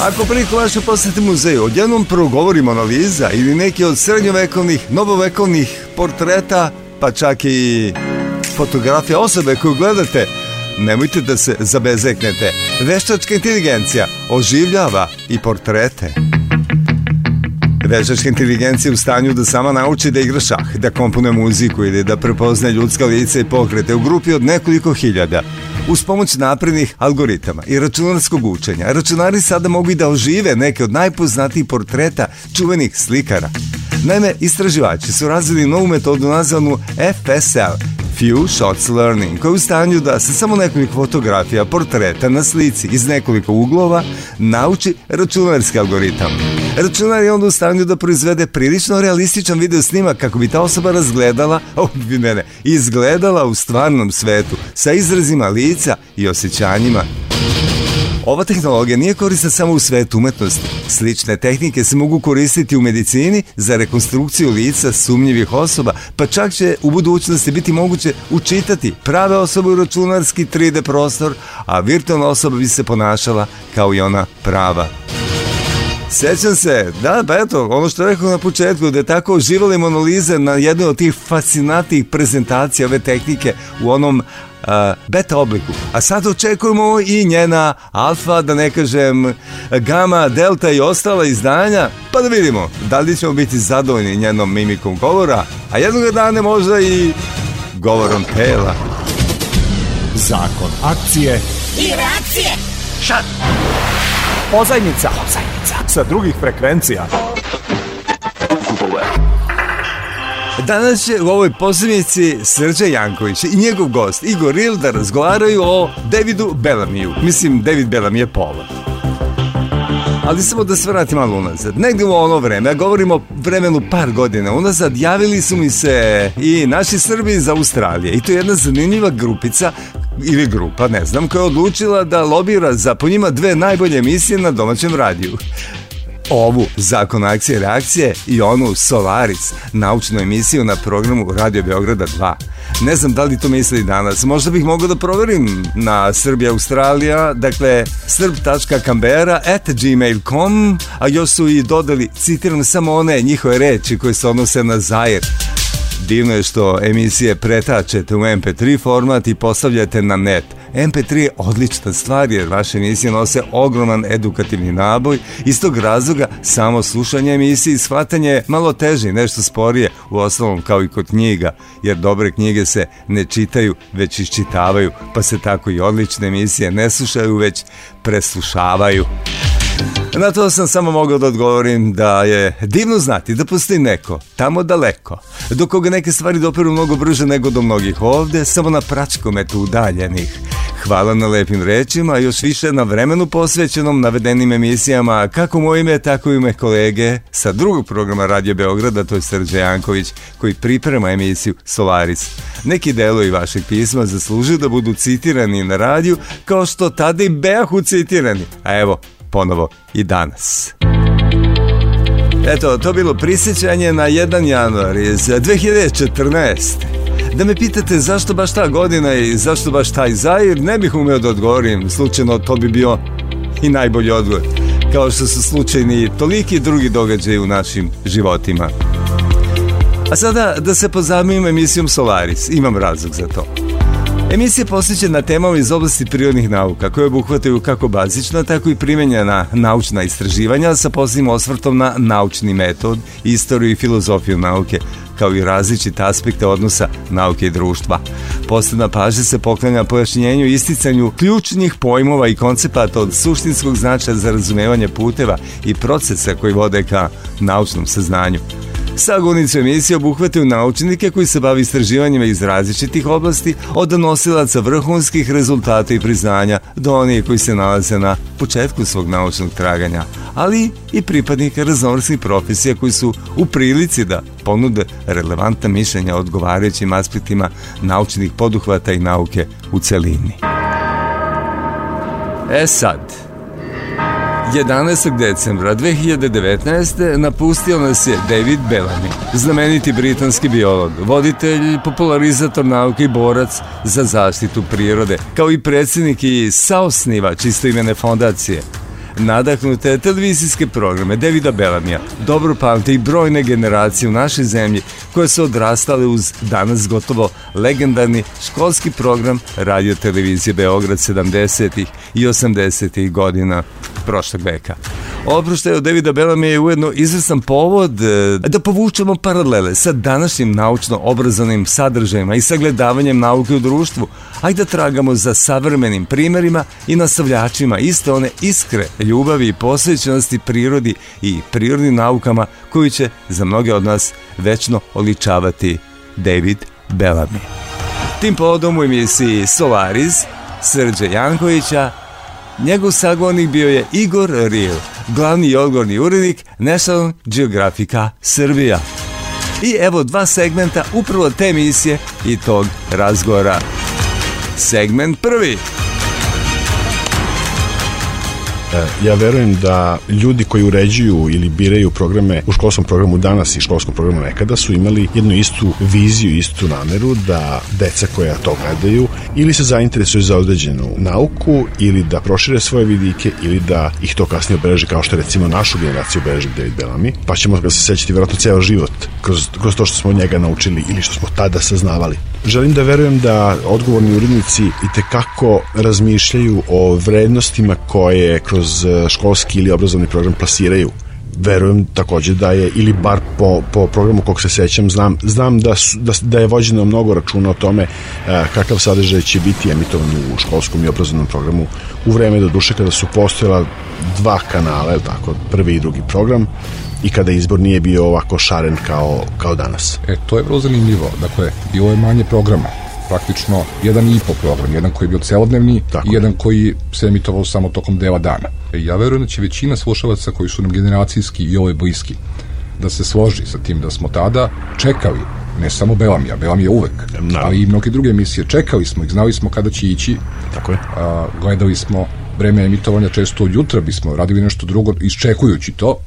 Ako priliku vaše posete muzeju, odjednom progovorimo analiza ili neki od srednjovekovnih, novovekovnih portreta, pa čak i fotografija osobe koju gledate, nemojte da se zabezeknete. Veštačka inteligencija oživljava i portrete. Veštačka inteligencija u stanju da sama nauči da igra šah, da komponuje muziku ili da prepozna ljudska lica i pokrete u grupi od nekoliko hiljada. Uz pomoć naprednih algoritama i računarskog učenja, računari sada mogu i da ožive neke od najpoznatijih portreta čuvenih slikara. Naime, istraživači su razvili novu metodu nazvanu FSL, Few Shots Learning, koja je u stanju da sa samo nekoliko fotografija, portreta na slici iz nekoliko uglova nauči računarski algoritam. Računar je onda u stanju da proizvede prilično realističan video snimak kako bi ta osoba razgledala, ne, ne, izgledala u stvarnom svetu sa izrazima lica i osjećanjima. Ova tehnologija nije korista samo u svetu umetnosti. Slične tehnike se mogu koristiti u medicini za rekonstrukciju lica sumnjivih osoba, pa čak će u budućnosti biti moguće učitati prave osobe u računarski 3D prostor, a virtualna osoba bi se ponašala kao i ona prava. Sećam se, da, pa eto, ono što rekao na početku, da je tako uživali monolize na jednoj od tih fascinantnih prezentacija ove tehnike u onom beta obliku. A sad očekujemo i njena alfa, da ne kažem gama, delta i ostala izdanja, pa da vidimo da li ćemo biti zadovoljni njenom mimikom govora, a jednog dana možda i govorom tela. Zakon akcije i reakcije. Šat. Pozajmica. Pozajmica. Sa drugih frekvencija. Danas će u ovoj pozivnici Srđe Janković i njegov gost Igor Ril da razgovaraju o Davidu Bellamiju. Mislim, David Bellamy je pola. Ali samo da se vratim malo unazad. Negde u ono vreme, ja govorimo o vremenu par godina unazad, javili su mi se i naši Srbi iz Australije. I to je jedna zanimljiva grupica ili grupa, ne znam, koja je odlučila da lobira za po njima dve najbolje emisije na domaćem radiju ovu Zakon akcije reakcije i onu Solaris, naučnu emisiju na programu Radio Beograda 2. Ne znam da li to misli danas, možda bih mogao da proverim na Srbija Australija, dakle srb.kambera at gmail.com, a još su i dodali, citiram samo one njihove reči koje se odnose na Zair. Divno je što emisije pretačete u MP3 format i postavljate na net. MP3 je odlična stvar jer vaše emisije nose ogroman edukativni naboj. Iz tog razloga samo slušanje emisije i shvatanje je malo teže i nešto sporije u osnovom kao i kod knjiga, jer dobre knjige se ne čitaju, već iščitavaju, pa se tako i odlične emisije ne slušaju, već preslušavaju. Na to sam samo mogao da odgovorim da je divno znati da postoji neko tamo daleko, do koga neke stvari doperu mnogo brže nego do mnogih ovde, samo na pračkometu udaljenih. Hvala na lepim rečima, još više na vremenu posvećenom navedenim emisijama, kako moje ime, tako i ime kolege sa drugog programa Radio Beograda, to je Srđe Janković, koji priprema emisiju Solaris. Neki delovi vašeg pisma zaslužuju da budu citirani na radiju, kao što tada i beahu citirani. A evo, ponovo i danas. Eto, to bilo prisjećanje na 1. januar iz 2014. Da me pitate zašto baš ta godina i zašto baš taj Zair, ne bih umeo da odgovorim, slučajno to bi bio i najbolji odgovor, kao što su slučajni toliki drugi događaji u našim životima. A sada da se pozabavim emisijom Solaris, imam razlog za to. Emisija posjeća na temama iz oblasti prirodnih nauka koje obuhvataju kako bazična, tako i primenjena naučna istraživanja sa posebnim osvrtom na naučni metod, istoriju i filozofiju nauke, kao i različite aspekte odnosa nauke i društva. Posebna pažnja se poklanja pojašnjenju i isticanju ključnih pojmova i koncepata od suštinskog značaja za razumevanje puteva i procesa koji vode ka naučnom saznanju. Sagonicu emisije obuhvataju naučnike koji se bavi istraživanjima iz različitih oblasti, od nosilaca vrhunskih rezultata i priznanja do onih koji se nalaze na početku svog naučnog traganja, ali i pripadnika raznovrstnih profesija koji su u prilici da ponude relevantna mišljenja o odgovarajućim aspektima naučnih poduhvata i nauke u celini. E sad, 11. decembra 2019. napustio nas je David Bellamy, znameniti britanski biolog, voditelj, popularizator nauke i borac za zaštitu prirode, kao i predsjednik i saosnivač istoimene fondacije. Nadahnute televizijske programe Davida Belamija dobro pamte i brojne generacije u našoj zemlji koje su odrastale uz danas gotovo legendarni školski program radio televizije Beograd 70. i 80. godina prošlog veka. Oproštaj od Davida Bellamy je ujedno izvestan povod e, da povučemo paralele sa današnjim naučno-obrazovnim sadržajima i sagledavanjem nauke u društvu, a i da tragamo za savremenim primerima i nastavljačima iste one iskre ljubavi i posvećenosti prirodi i prirodnim naukama koju će za mnoge od nas večno oličavati David Bellamy. Tim povodom u emisiji Solaris Srđe Jankovića Njegov sagovornik bio je Igor Ril, glavni i odgovorni urednik National Geographica Srbija. I evo dva segmenta upravo te emisije i tog razgovora. Segment prvi. E, ja verujem da ljudi koji uređuju ili biraju programe u školskom programu danas i školskom programu nekada su imali jednu istu viziju, istu nameru da deca koja to gledaju ili se zainteresuju za određenu nauku ili da prošire svoje vidike ili da ih to kasnije obeleži kao što recimo našu generaciju obeleži David Bellamy, pa ćemo ga se sećati vjerojatno ceo život kroz, kroz to što smo od njega naučili ili što smo tada saznavali. Želim da verujem da odgovorni urednici i tekako razmišljaju o vrednostima koje kroz e, školski ili obrazovni program plasiraju. Verujem takođe da je ili bar po, po programu kog se sećam znam, znam da, su, da, da je vođeno mnogo računa o tome e, kakav sadržaj će biti emitovan u školskom i obrazovnom programu u vreme do duše kada su postojala dva kanala, tako, prvi i drugi program i kada izbor nije bio ovako šaren kao, kao danas. E, to je vrlo zanimljivo. Dakle, bilo je manje programa praktično jedan i po program, jedan koji je bio celodnevni Tako. i jedan koji se emitovao samo tokom dela dana. E, ja verujem da će većina slušalaca koji su nam generacijski i ove bliski da se složi sa tim da smo tada čekali ne samo Belamija, Belam je uvek, no. ali i mnoge druge emisije. Čekali smo ih, znali smo kada će ići. Tako je. A, gledali smo vreme emitovanja često od jutra bismo radili nešto drugo iščekujući to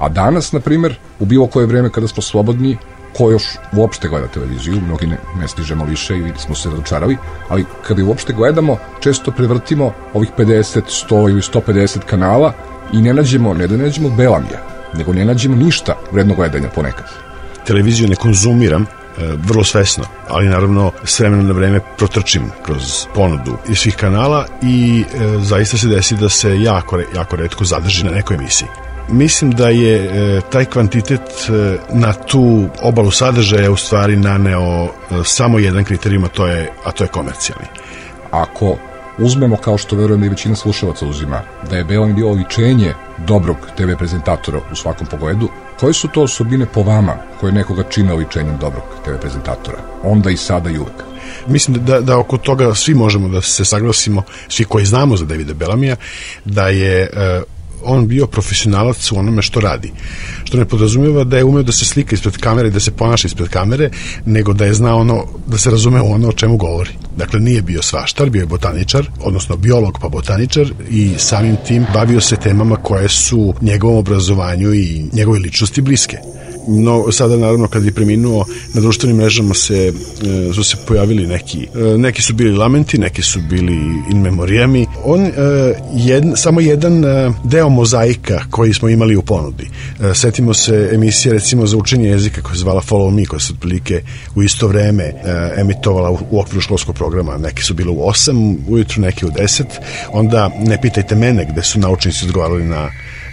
A danas, na primer, u bilo koje vreme kada smo slobodni, ko još uopšte gleda televiziju, mnogi ne, ne stižemo više i smo se razočarali, ali kada uopšte gledamo, često prevrtimo ovih 50, 100 ili 150 kanala i ne nađemo, ne da ne nađemo Belamija, nego ne nađemo ništa vredno gledanja ponekad. Televiziju ne konzumiram, e, vrlo svesno, ali naravno s vremena na vreme protrčim kroz ponudu iz svih kanala i e, zaista se desi da se jako, jako redko zadrži na nekoj emisiji mislim da je e, taj kvantitet e, na tu obalu sadržaja u stvari naneo e, samo jedan kriterijum, a to je, a to je komercijalni. Ako uzmemo kao što verujem da i većina slušavaca uzima, da je Belan bio oličenje dobrog TV prezentatora u svakom pogledu, koje su to osobine po vama koje nekoga čine oličenjem dobrog TV prezentatora? Onda i sada i uvek. Mislim da, da oko toga svi možemo da se saglasimo, svi koji znamo za Davida Belamija, da je on bio profesionalac u onome što radi. Što ne podrazumijeva da je umeo da se slika ispred kamere i da se ponaša ispred kamere, nego da je znao ono, da se razume ono o čemu govori. Dakle, nije bio svaštar, bio je botaničar, odnosno biolog pa botaničar i samim tim bavio se temama koje su njegovom obrazovanju i njegove ličnosti bliske no, sada naravno kad je preminuo na društvenim mrežama se, e, su se pojavili neki e, neki su bili lamenti, neki su bili in memorijami on e, jed, samo jedan deo mozaika koji smo imali u ponudi. Setimo se emisije recimo za učenje jezika koja se zvala Follow Me koja se otprilike u isto vreme emitovala u, u okviru školskog programa. Neki su bile u 8 ujutru, neki u 10 onda ne pitajte mene gde su naučnici odgovarali na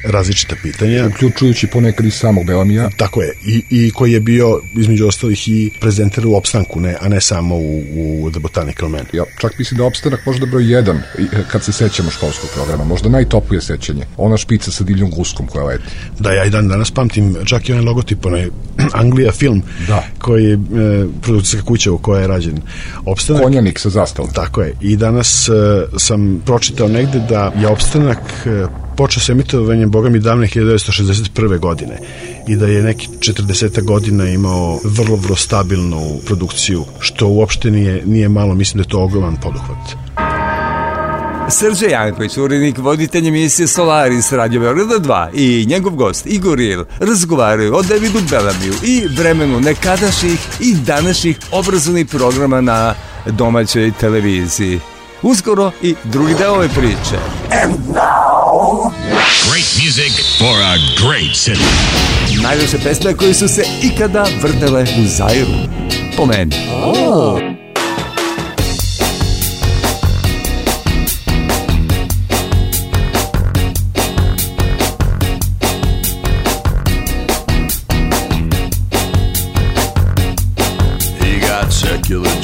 različita pitanja. Uključujući ponekad i samog Belamija. Tako je, I, i koji je bio između ostalih i prezenter u opstanku, ne, a ne samo u, u The Botanical Man. Ja čak mislim da opstanak možda broj jedan, kad se sećamo školskog programa, možda najtoplije sećanje. Ona špica sa divljom guskom koja leti. Da, ja i dan danas pamtim čak i onaj logotip, onaj Anglija film, da. koji je e, produkcijska kuća u kojoj je rađen opstanak. Konjanik sa zastavom. Tako je. I danas e, sam pročitao negde da je opstanak e, počeo se emitovanje, boga mi, davne 1961. godine i da je neki 40 godina imao vrlo, vrlo stabilnu produkciju, što uopšte nije, nije malo, mislim da je to ogroman poduhvat. Srđe Janković, urednik, voditelj emisije Solaris Radio Beograda 2 i njegov gost Igor Il razgovaraju o Davidu Belamiju i vremenu nekadašnjih i današnjih obrazovnih programa na domaćoj televiziji. Uskoro i drugi deo ove priče. And now... Great music for a great city. Najviše pesme koje su se ikada vrtele u Zairu. Po meni. Oh. slušate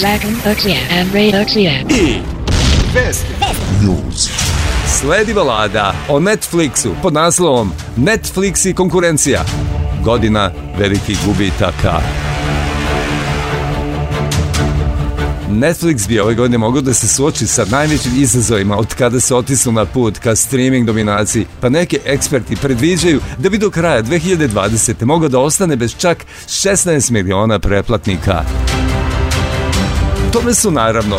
Dragon Oxija and Ray Oxija. I Vesti. News. Sledi balada o Netflixu pod naslovom Netflix i konkurencija. Godina velikih gubitaka. Netflix bi ove godine mogao da se suoči sa najvećim izazovima od kada se otisnu na put ka streaming dominaciji, pa neki eksperti predviđaju da bi do kraja 2020. mogao da ostane bez čak 16 miliona pretplatnika. Tome su naravno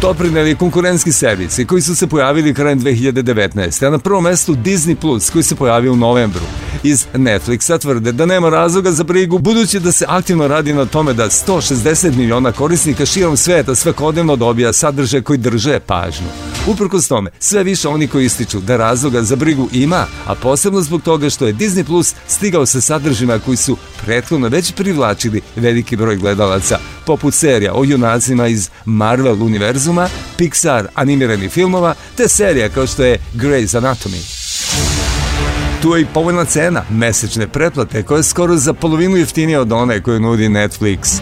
doprineli konkurentski servisi koji su se pojavili krajem 2019. A na prvom mestu Disney Plus koji se pojavio u novembru. Iz Netflixa tvrde da nema razloga za brigu budući da se aktivno radi na tome da 160 miliona korisnika širom sveta svakodnevno dobija sadržaj koji drže pažnju. Uprkos tome, sve više oni koji ističu da razloga za brigu ima, a posebno zbog toga što je Disney Plus stigao sa sadržima koji su prethodno već privlačili veliki broj gledalaca, poput serija o junacima iz Marvel univerzuma, Pixar animiranih filmova, te serija kao što je Grey's Anatomy. Tu je i povoljna cena mesečne pretplate koja je skoro za polovinu jeftinija od one koju nudi Netflix.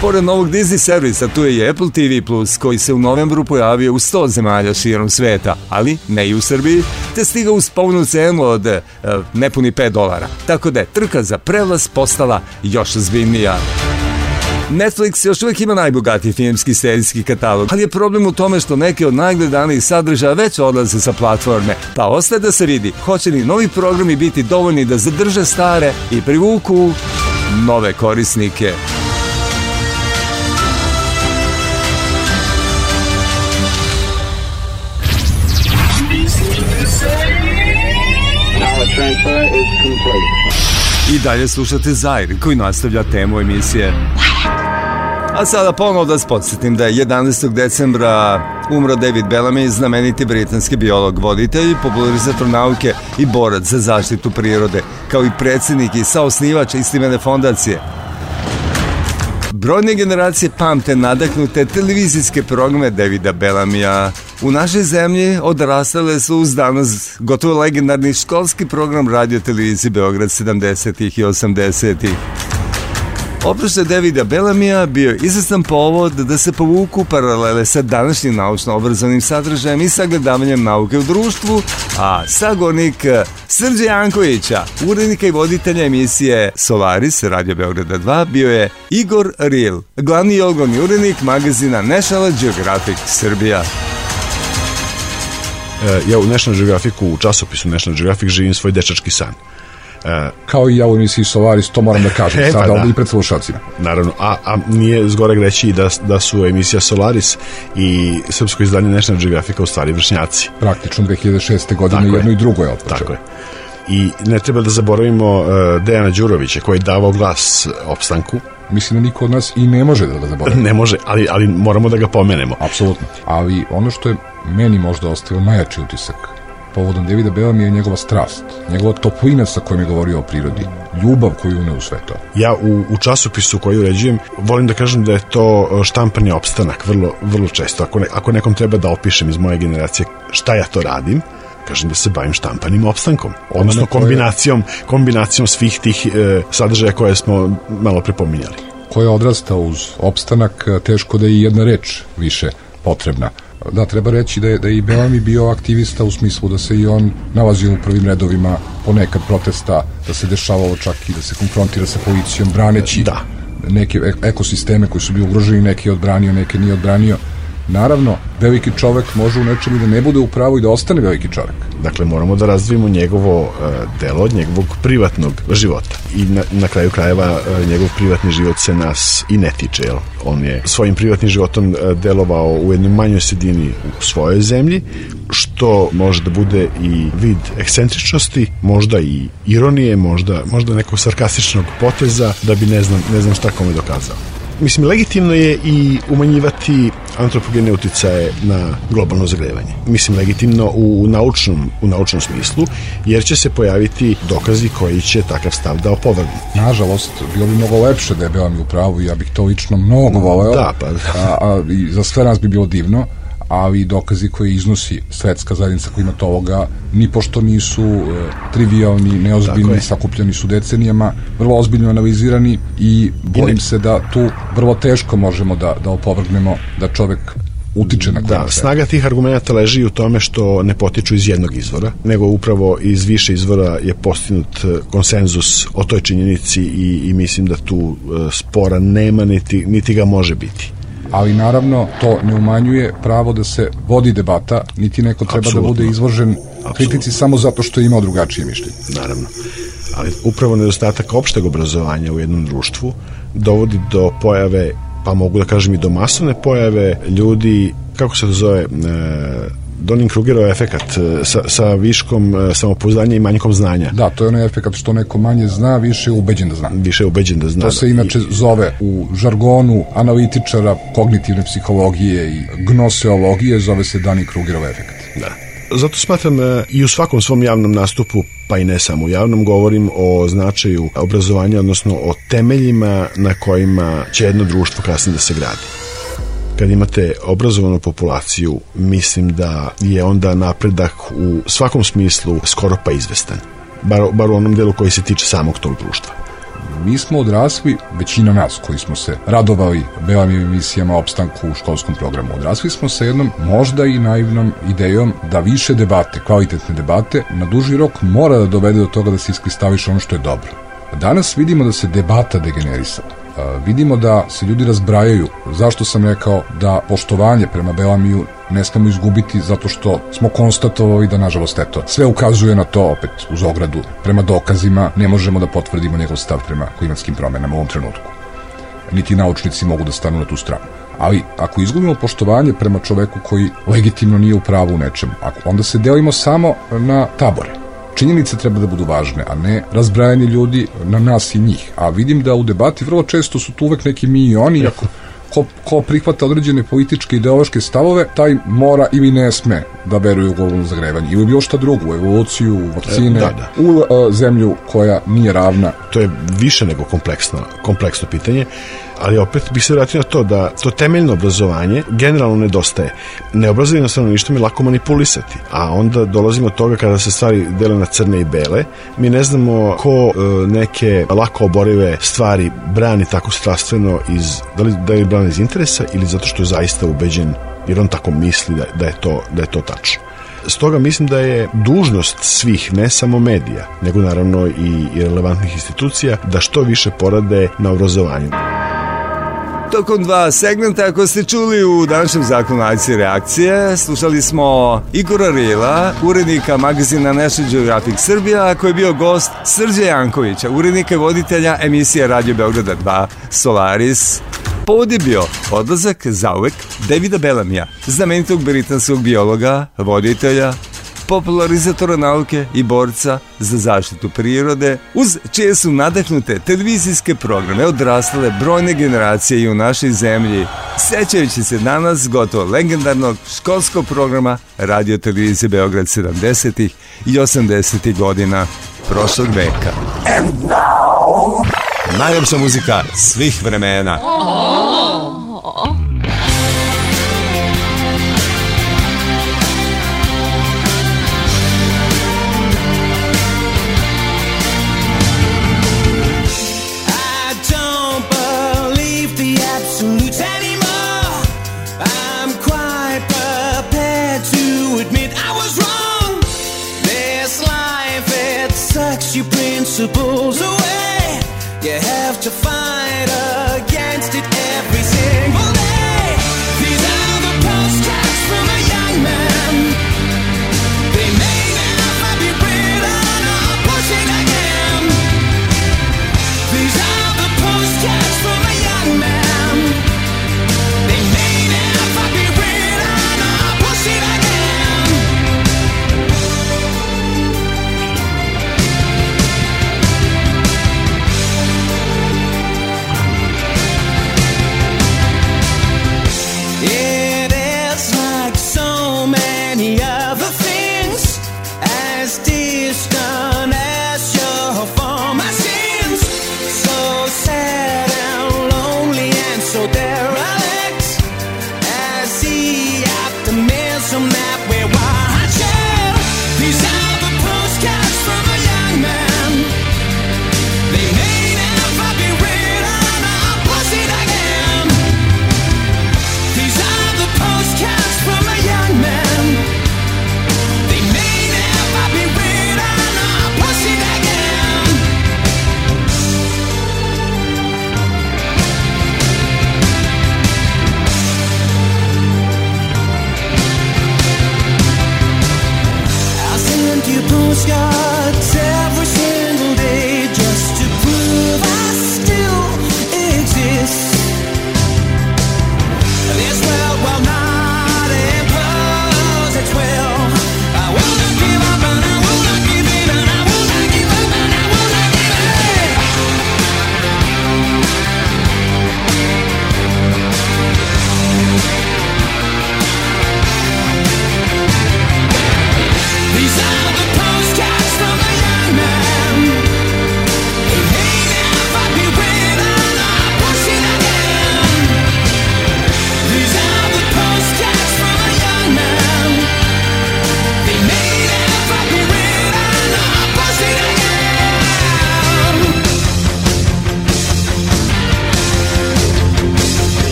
Pored novog Disney servisa, tu je i Apple TV Plus, koji se u novembru pojavio u 100 zemalja širom sveta, ali ne i u Srbiji, te stiga uz povoljnu cenu od e, nepuni 5 dolara. Tako da je trka za prevlast postala još ozbiljnija. Netflix još uvijek ima najbogatiji filmski serijski katalog, ali je problem u tome što neke od najgledanijih sadržaja već odlaze sa platforme, pa ostaje da se vidi hoće li novi programi biti dovoljni da zadrže stare i privuku nove korisnike. I dalje slušate Zair koji nastavlja temu emisije. A sada ponovno da vas podsjetim da je 11. decembra umro David Bellamy, znameniti britanski biolog, voditelj, popularizator nauke i borac za zaštitu prirode, kao i predsjednik i saosnivač istimene fondacije. Brojne generacije pamte nadahnute televizijske programe Davida Bellamija. U našoj zemlji odrastale su uz danas gotovo legendarni školski program radio televizije Beograd 70. i 80. Oproštaj Davida Bellamija bio izvestan povod da se povuku paralele sa današnjim naučno-obrazovnim sadržajem i sagledavanjem nauke u društvu, a sagornik Srđe Jankovića, urednika i voditelja emisije Solaris Radio Beograda 2, bio je Igor Ril, glavni i urednik magazina National Geographic Srbija. E, ja u National Geographicu, u časopisu National Geographic živim svoj dečački san. E, Kao i ja u emisiji Solaris, to moram da kažem e, sada pa da. i pred slušalcima. Naravno, a, a nije zgore reći da, da su emisija Solaris i srpsko izdanje National Geographica u stvari vršnjaci. Praktično 2006. godine Tako jedno je. i drugo je otpočeo. Tako je. I ne treba da zaboravimo uh, Dejana Đurovića koji je davao glas opstanku. Mislim da niko od nas i ne može da ga zaboravi. Ne može, ali, ali moramo da ga pomenemo. Apsolutno. Ali ono što je meni možda ostavio najjači utisak povodom Davida Bela mi je njegova strast, njegova toplina sa kojom je govorio o prirodi, ljubav koju une u sve to. Ja u, u časopisu koji uređujem volim da kažem da je to e, štampanje opstanak vrlo, vrlo često. Ako, ne, ako nekom treba da opišem iz moje generacije šta ja to radim, kažem da se bavim štampanim opstankom, odnosno kombinacijom, kombinacijom svih tih e, sadržaja koje smo malo prepominjali. Ko je odrastao uz opstanak, teško da je i jedna reč više potrebna. Da, treba reći da je, da je i Belami bio aktivista u smislu da se i on nalazio u prvim redovima ponekad protesta, da se dešavalo čak i da se konfrontira sa policijom, braneći da. neke ekosisteme koji su bili ugroženi, neki je odbranio, neke nije odbranio. Naravno, veliki čovek može u nečemu da ne bude u pravu i da ostane veliki čovek. Dakle, moramo da razvijemo njegovo uh, delo njegovog privatnog života. I na, na kraju krajeva uh, njegov privatni život se nas i ne tiče. Jel? On je svojim privatnim životom uh, delovao u jednoj manjoj sredini u svojoj zemlji, što može da bude i vid ekscentričnosti, možda i ironije, možda, možda nekog sarkastičnog poteza, da bi ne znam, ne znam šta kome dokazao. Mislim, legitimno je i umanjivati antropogene uticaje na globalno zagrevanje. Mislim, legitimno u naučnom, u naučnom smislu, jer će se pojaviti dokazi koji će takav stav da opovrgnu. Nažalost, bilo bi mnogo lepše da je Bela mi u pravu, ja bih to lično mnogo voleo. Da, pa da. A, a, i za sve nas bi bilo divno, ali dokazi koje iznosi svetska zajednica koja ima to ovoga ni pošto nisu e, trivialni, neozbiljni, sakupljeni su decenijama, vrlo ozbiljno analizirani i bojim se da tu vrlo teško možemo da, da opovrgnemo da čovek utiče na Da, snaga tih argumenta leži u tome što ne potiču iz jednog izvora, nego upravo iz više izvora je postinut e, konsenzus o toj činjenici i, i mislim da tu e, spora nema niti, niti ga može biti ali naravno to ne umanjuje pravo da se vodi debata, niti neko treba Absolutno. da bude izložen Absolutno. kritici samo zato što je imao drugačije mišljenje. Naravno. Ali upravo nedostatak opšteg obrazovanja u jednom društvu dovodi do pojave pa mogu da kažem i do masovne pojave ljudi, kako se to zove, e, Dunning-Krugerov efekat e, sa, sa viškom e, samopouzdanja i manjkom znanja. Da, to je onaj efekat što neko manje zna, više je ubeđen da zna. Više je ubeđen da zna. To se inače I... zove u žargonu analitičara kognitivne psihologije i gnoseologije, zove se Dunning-Krugerov efekat. Da. Zato smatram e, i u svakom svom javnom nastupu, pa i ne samo u javnom, govorim o značaju obrazovanja, odnosno o temeljima na kojima će jedno društvo kasnije da se gradi kad imate obrazovanu populaciju, mislim da je onda napredak u svakom smislu skoro pa izvestan. Bar, bar u onom delu koji se tiče samog tog društva. Mi smo odrasli, većina nas koji smo se radovali belavim emisijama opstanku u školskom programu, odrasli smo sa jednom možda i naivnom idejom da više debate, kvalitetne debate, na duži rok mora da dovede do toga da se iskristaviš ono što je dobro. Danas vidimo da se debata degenerisala vidimo da se ljudi razbrajaju. Zašto sam rekao da poštovanje prema Belamiju ne smemo izgubiti zato što smo konstatovali da nažalost eto sve ukazuje na to opet uz ogradu. Prema dokazima ne možemo da potvrdimo njegov stav prema klimatskim promenama u ovom trenutku. Niti naučnici mogu da stanu na tu stranu. Ali ako izgubimo poštovanje prema čoveku koji legitimno nije u pravu u nečemu onda se delimo samo na tabore činjenice treba da budu važne, a ne razbrajanje ljudi na nas i njih. A vidim da u debati vrlo često su tu uvek neki mi i oni, Jako. Ko, ko prihvata određene političke ideološke stavove, taj mora ili ne sme da veruje u globalno zagrevanje ili bilo šta drugo, u evoluciju, u vakcine, da, da. u uh, zemlju koja nije ravna. To je više nego kompleksno, kompleksno pitanje ali opet bih se vratio na to da to temeljno obrazovanje generalno nedostaje. Neobrazovano stanovništvo je lako manipulisati, a onda dolazimo od toga kada se stvari dele na crne i bele, mi ne znamo ko e, neke lako oborive stvari brani tako strastveno iz, da li, da li brani iz interesa ili zato što je zaista ubeđen jer on tako misli da, da, je, to, da je to tačno. Stoga mislim da je dužnost svih, ne samo medija, nego naravno i, i relevantnih institucija, da što više porade na obrazovanju tokom dva segmenta, ako ste čuli u današnjem zakonu akcije reakcije, slušali smo Igora Rila, urednika magazina National Geographic Srbija, koji je bio gost Srđe Jankovića, urednika i voditelja emisije Radio Beograda 2 Solaris. Povod je bio odlazak zauvek Davida Bellamija, znamenitog britanskog biologa, voditelja, popularizatora nauke i borca za zaštitu prirode, uz čije su nadahnute televizijske programe odrastale brojne generacije i u našoj zemlji, sećajući se danas gotovo legendarnog školskog programa Radio Televizije Beograd 70. i 80. godina prošlog veka. And now... Najljepša muzika svih vremena. Away. You have to fight against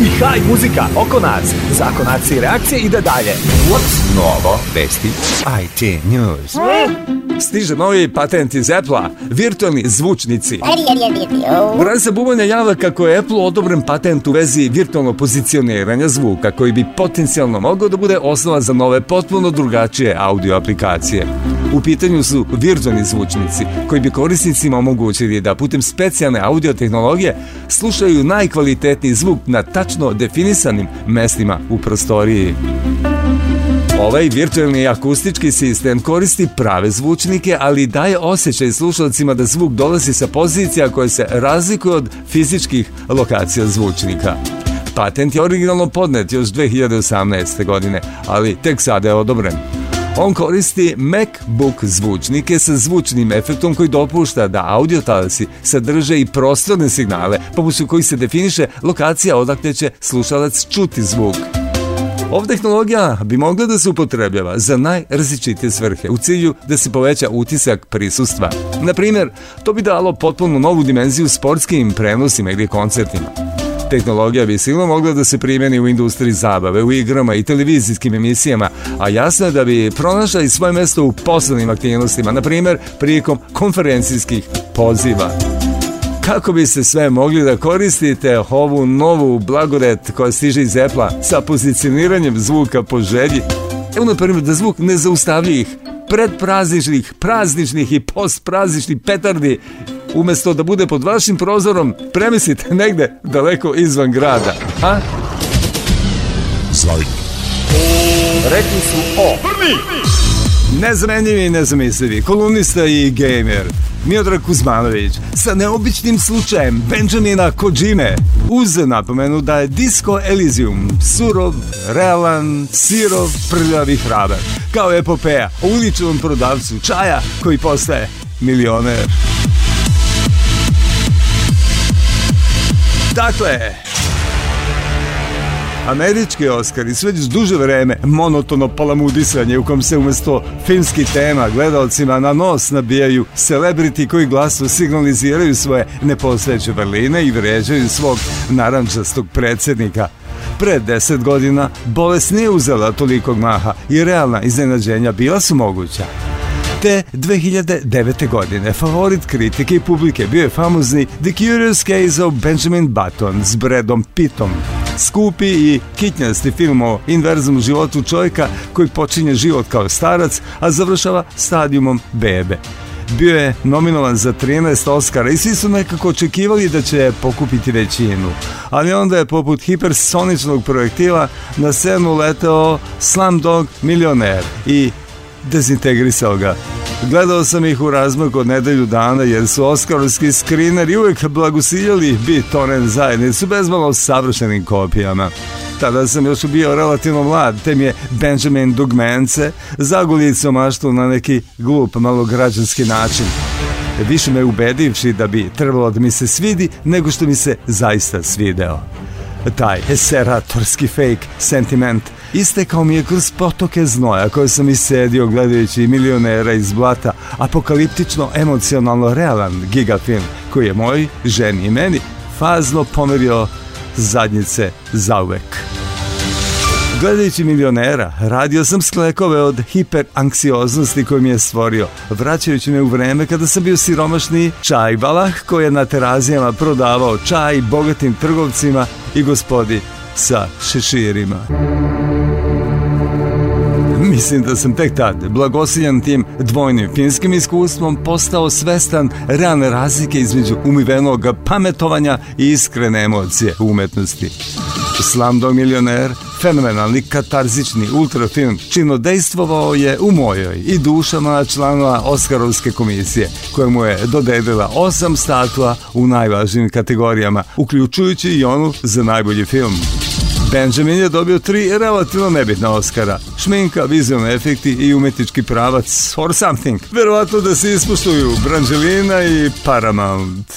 i high muzika oko nas. Zakon akcije i reakcije ide dalje. What's novo? Vesti IT News. Stiže novi patent iz Apple-a, virtualni zvučnici. Bransa Bubanja javlja kako je Apple odobren patent u vezi virtualnog pozicioniranja zvuka koji bi potencijalno mogao da bude osnova za nove potpuno drugačije audio aplikacije. U pitanju su virtualni zvučnici koji bi korisnicima omogućili da putem specijalne audio tehnologije slušaju najkvalitetniji zvuk na tačno definisanim mestima u prostoriji. Ovaj virtualni akustički sistem koristi prave zvučnike, ali daje osjećaj slušalcima da zvuk dolazi sa pozicija koje se razlikuje od fizičkih lokacija zvučnika. Patent je originalno podnet još 2018. godine, ali tek sada je odobren. On koristi MacBook zvučnike sa zvučnim efektom koji dopušta da audio talasi sadrže i prostorne signale, pomoću kojih se definiše lokacija odakle će slušalac čuti zvuk. Ova tehnologija bi mogla da se upotrebljava za najrazličitije svrhe u cilju da se poveća utisak prisustva. Na primjer, to bi dalo potpuno novu dimenziju sportskim prenosima ili koncertima. Tehnologija bi sigurno mogla da se primjeni u industriji zabave, u igrama i televizijskim emisijama, a jasno je da bi pronašla i svoje mesto u poslovnim aktivnostima, na primjer prilikom konferencijskih poziva kako biste sve mogli da koristite ovu novu blagodet koja stiže iz Apple sa pozicioniranjem zvuka po želji. Evo na primjer da zvuk nezaustavljivih, predprazničnih, prazničnih i postprazničnih petardi umesto da bude pod vašim prozorom, premislite negde daleko izvan grada. A? Zvaj. Rekli su o. Prvi! Nezamenjivi i nezamislivi, kolumnista i gamer. Miodrag Kuzmanović sa neobičnim slučajem Benjamina Kojime uz napomenu da je Disco Elysium surov, realan, sirov, prljavi hrabar kao epopeja o uličnom prodavcu čaja koji postaje milioner. Dakle, Američki Oskari sve već duže vreme monotono palamudisanje u kom se umesto filmskih tema gledalcima na nos nabijaju celebrity koji glasu signaliziraju svoje neposveće vrline i vređaju svog narančastog predsednika. Pre deset godina bolest nije uzela tolikog maha i realna iznenađenja bila su moguća. Te 2009. godine favorit kritike i publike bio je famozni The Curious Case of Benjamin Button s Bradom Pittom. Skupi i kitnjasti film o inverznom životu čovjeka koji počinje život kao starac, a završava stadijumom bebe. Bio je nominovan za 13 Oscara i svi su nekako očekivali da će pokupiti većinu. Ali onda je poput hipersoničnog projektila na scenu leteo Slumdog milioner i dezintegrisao ga. Gledao sam ih u razmaku od nedelju dana jer su oskarovski skrineri uvijek blagusiljali Bitonen zajednicu bezmalo savršenim kopijama. Tada sam još bio relativno mlad, te mi je Benjamin Dugmence zagulicao maštu na neki glup, malo građanski način. Više me ubedivši da bi trebalo da mi se svidi nego što mi se zaista svideo. Taj seratorski fake sentiment istekao mi je kroz potoke znoja koje sam isedio gledajući milionera iz blata, apokaliptično emocionalno realan gigafilm koji je moj ženi i meni fazno pomerio zadnjice zauvek. Gledajući milionera, radio sam sklekove od hiperanksioznosti koju mi je stvorio, vraćajući me u vreme kada sam bio siromašni čaj balah koji je na terazijama prodavao čaj bogatim trgovcima i gospodi sa šeširima. Mislim da sam tek tad, blagosiljan tim dvojnim finskim iskustvom, postao svestan realne razlike između umivenog pametovanja i iskrene emocije u umetnosti. Slamdog milioner, fenomenalni katarzični ultrafilm, čino dejstvovao je u mojoj i dušama članova Oskarovske komisije, koja mu je dodelila osam statua u najvažnijim kategorijama, uključujući i onu za najbolji film. Benjamin je dobio tri relativno nebitna Oscara. Šminka, vizualni efekti i umetnički pravac or something. Verovatno da se ispuštuju Brangelina i Paramount.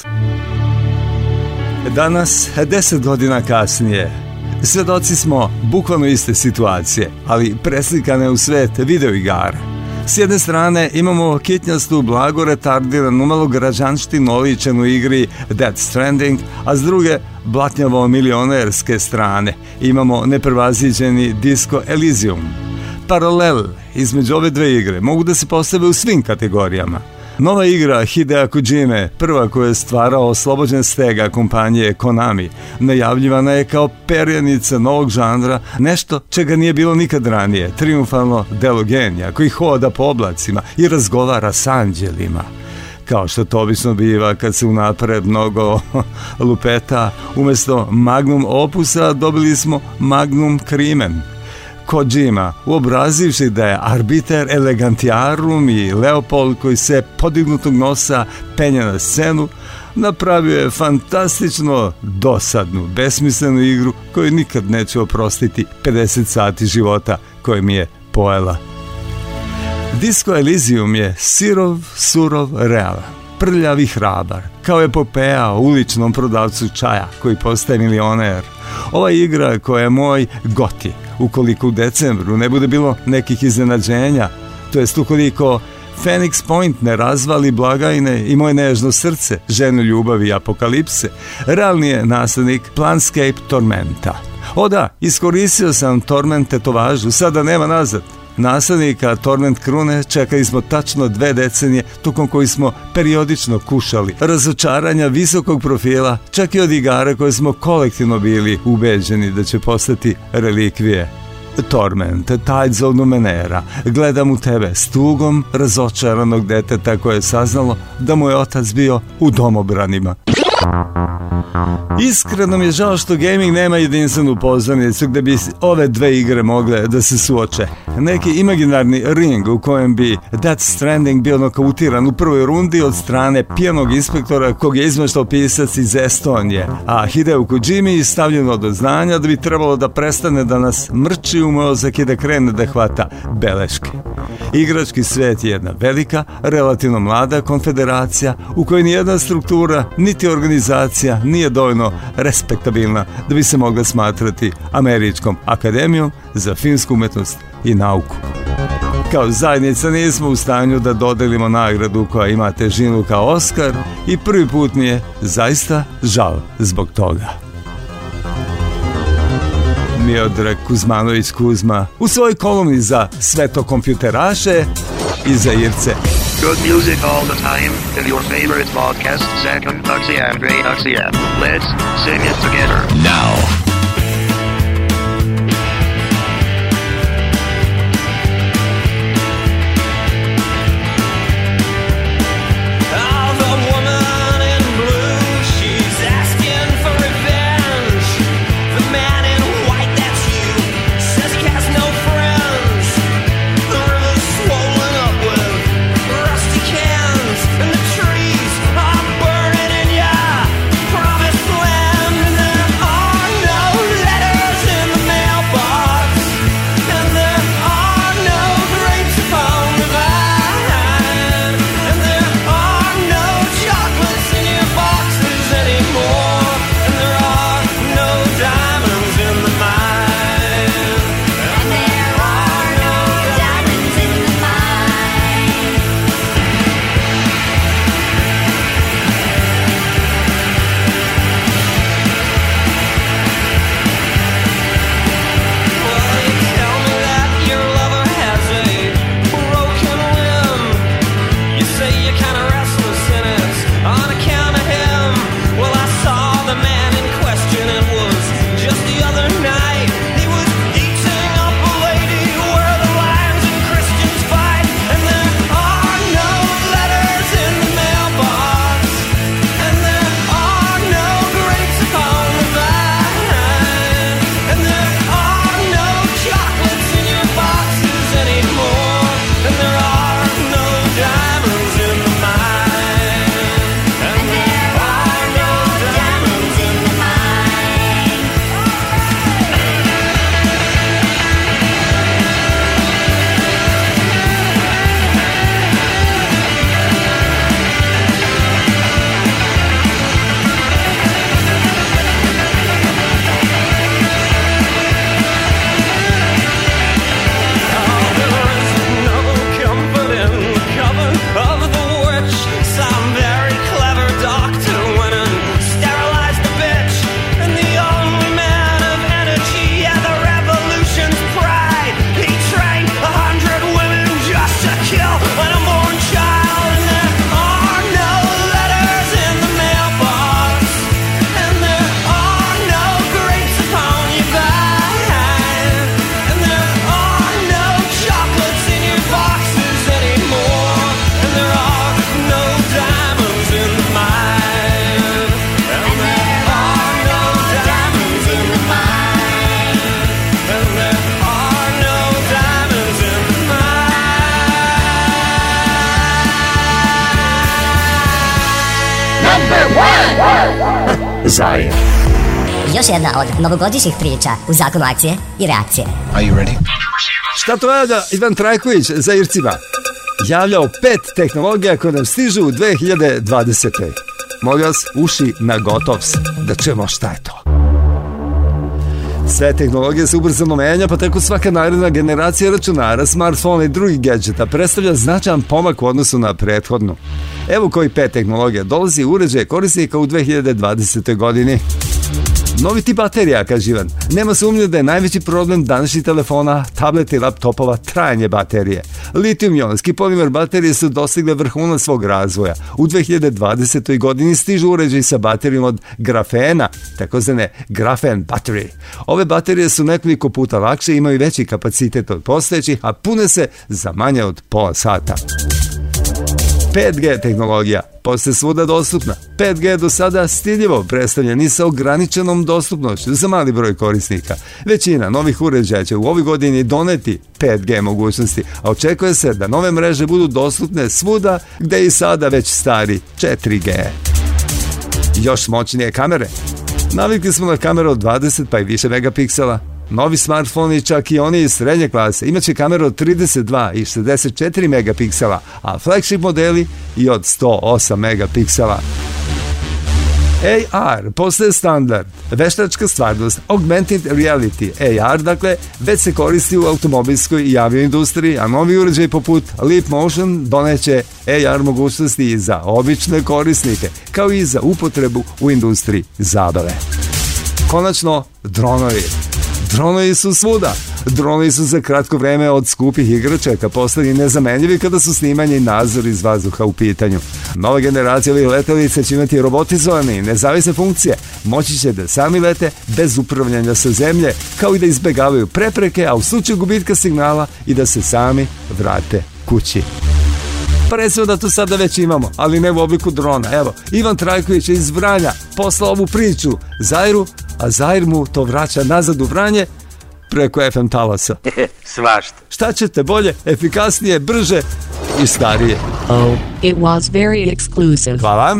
Danas, deset godina kasnije, Svedoci smo bukvalno iste situacije, ali preslikane u svet videoigara. S jedne strane imamo kitnjastu, blago retardiranu, umalo građanštinu oličenu igri Dead Stranding, a s druge blatnjavo milionerske strane imamo neprevaziđeni Disco Elysium. Paralel između ove dve igre mogu da se postave u svim kategorijama – Nova igra Hidea Kojime, prva koja je stvarao oslobođen stega kompanije Konami, najavljivana je kao perjanica novog žanra, nešto čega nije bilo nikad ranije, triumfalno delo genija koji hoda po oblacima i razgovara s anđelima kao što to obično biva kad se unapred mnogo lupeta, umesto magnum opusa dobili smo magnum crimen. Kojima, uobrazivši da je arbiter elegantiarum i Leopold koji se podignutog nosa penja na scenu, napravio je fantastično dosadnu, besmislenu igru koju nikad neću oprostiti 50 sati života koje mi je pojela. Disco Elysium je sirov, surov, realan prljav i hrabar, kao epopeja o uličnom prodavcu čaja koji postaje milioner. Ova igra koja je moj goti, ukoliko u decembru ne bude bilo nekih iznenađenja, to jest ukoliko Phoenix Point ne razvali blagajne i moje nežno srce, ženu ljubavi i apokalipse, realni je naslednik Planscape Tormenta. O da, iskoristio sam Torment tetovažu, sada nema nazad. Naslednika Torment Krune čekali smo tačno dve decenije tokom koji smo periodično kušali razočaranja visokog profila, čak i od igara koje smo kolektivno bili ubeđeni da će postati relikvije. Torment, Tides of Numenera, gledam u tebe s tugom razočaranog deteta koje je saznalo da mu je otac bio u domobranima. Iskreno mi je žao što gaming nema jedinstvenu pozornicu gde bi ove dve igre mogle da se suoče. Neki imaginarni ring u kojem bi Death Stranding bio nokautiran u prvoj rundi od strane pijanog inspektora kog je izmeštao pisac iz Estonije, a Hideo Kojimi stavljeno do znanja da bi trebalo da prestane da nas mrči u mozak i da krene da hvata beleške. Igrački svet je jedna velika, relativno mlada konfederacija u kojoj nijedna struktura niti organizacija nije dovoljno respektabilna da bi se mogla smatrati Američkom akademijom za filmsku umetnost i nauku. Kao zajednica nismo u stanju da dodelimo nagradu koja ima težinu kao Oscar i prvi put mi je zaista žal zbog toga. Miodrag Kuzmanović Kuzma u svojoj kolumni za sveto kompjuteraše i za Irce. Good music all the time in your favorite podcast, Second. Let's sing it together. Now. Još jedna od novogodišnjih priča u zakonu akcije i reakcije. Are you ready? Šta to javlja Ivan Trajković za Ircima? Javlja o pet tehnologija koje nam stižu u 2020. Molim vas, uši na gotovs, da čujemo šta je to. Sve tehnologije se ubrzano menja, pa tako svaka naredna generacija računara, smartfona i drugih gadgeta predstavlja značajan pomak u odnosu na prethodnu. Evo koji pet tehnologija dolazi u uređaje korisnika u 2020. godini. Novi tip baterija, kaže Ivan. Nema sumnje da je najveći problem današnjih telefona, tableta i laptopova trajanje baterije. Litijum-jonski polimer baterije su dostigle vrhunac svog razvoja. U 2020. godini stižu uređaj sa baterijom od grafena, takozvane grafen battery. Ove baterije su nekoliko puta lakše, imaju veći kapacitet od postojećih, a pune se za manje od pola sata. 5G tehnologija postaje svuda dostupna. 5G do sada stiljivo predstavljen i sa ograničenom dostupnošću za mali broj korisnika. Većina novih uređaja će u ovoj godini doneti 5G mogućnosti, a očekuje se da nove mreže budu dostupne svuda gde i sada već stari 4G. Još moćnije kamere. Navikli smo na kamere od 20 pa i više megapiksela, Novi smartfoni, čak i oni iz srednje klase, imaće kameru od 32 i 64 megapiksela, a flagship modeli i od 108 megapiksela. AR postaje standard, veštačka stvarnost, augmented reality, AR, dakle, već se koristi u automobilskoj i avioindustriji, a novi uređaj poput Leap Motion doneće AR mogućnosti i za obične korisnike, kao i za upotrebu u industriji zabave. Konačno, dronovi. Dronovi su svuda. Dronovi su za kratko vreme od skupih igračaka postali nezamenljivi kada su snimanje i nadzor iz vazduha u pitanju. Nova generacija ovih letelica će imati robotizovane i nezavisne funkcije. Moći će da sami lete bez upravljanja sa zemlje, kao i da izbegavaju prepreke, a u slučaju gubitka signala i da se sami vrate kući. Pa recimo da to sada već imamo, ali ne u obliku drona. Evo, Ivan Trajković je iz Vranja poslao ovu priču Zairu, a Zair mu to vraća nazad u Vranje preko FM talasa. Svašta. Šta ćete bolje, efikasnije, brže i starije? Oh, it was very exclusive. Hvala.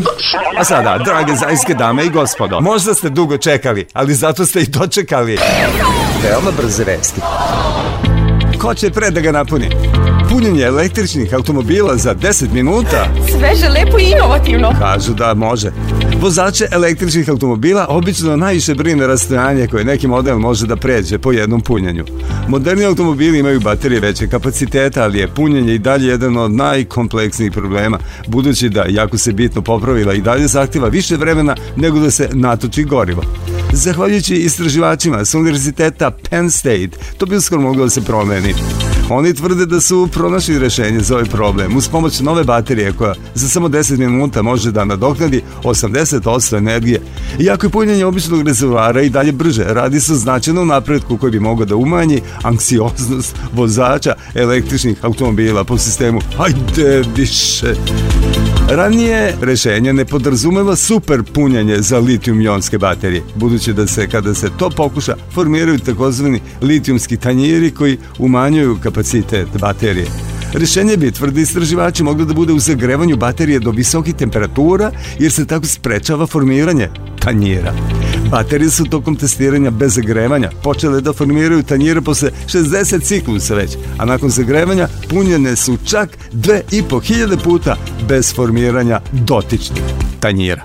A sada, drage zajske dame i gospodo, možda ste dugo čekali, ali zato ste i dočekali. Veoma brze vesti. Ko će pre da ga napuni? Punjenje električnih automobila za 10 minuta. Sveže, lepo i inovativno. Kažu da može. Vozače električnih automobila obično najviše brine rastojanje koje neki model može da pređe po jednom punjenju. Moderni automobili imaju baterije veće kapaciteta, ali je punjenje i dalje jedan od najkompleksnijih problema, budući da, jako se bitno popravila, i dalje zahtjeva više vremena nego da se natoči gorivo. Zahvaljujući istraživačima sa univerziteta Penn State, to bi uskoro moglo da se promeni. Oni tvrde da su pronašli rešenje za ovaj problem uz pomoć nove baterije koja za samo 10 minuta može da nadoknadi 80% energije. Iako je punjenje običnog rezervoara i dalje brže, radi se o značajnom napretku koji bi mogao da umanji anksioznost vozača električnih automobila po sistemu hajde više. Ranije rešenje ne podrazumeva super punjanje za litijum-jonske baterije, budući da se kada se to pokuša formiraju takozvani litijumski tanjiri koji umanjuju kapacitet baterije. Rešenje bi, tvrdi istraživači, moglo da bude u zagrevanju baterije do visokih temperatura, jer se tako sprečava formiranje tanjira. Baterije su tokom testiranja bez zagrevanja počele da formiraju tanjire posle 60 ciklusa već, a nakon zagrevanja punjene su čak 2500 puta bez formiranja dotičnih tanjira.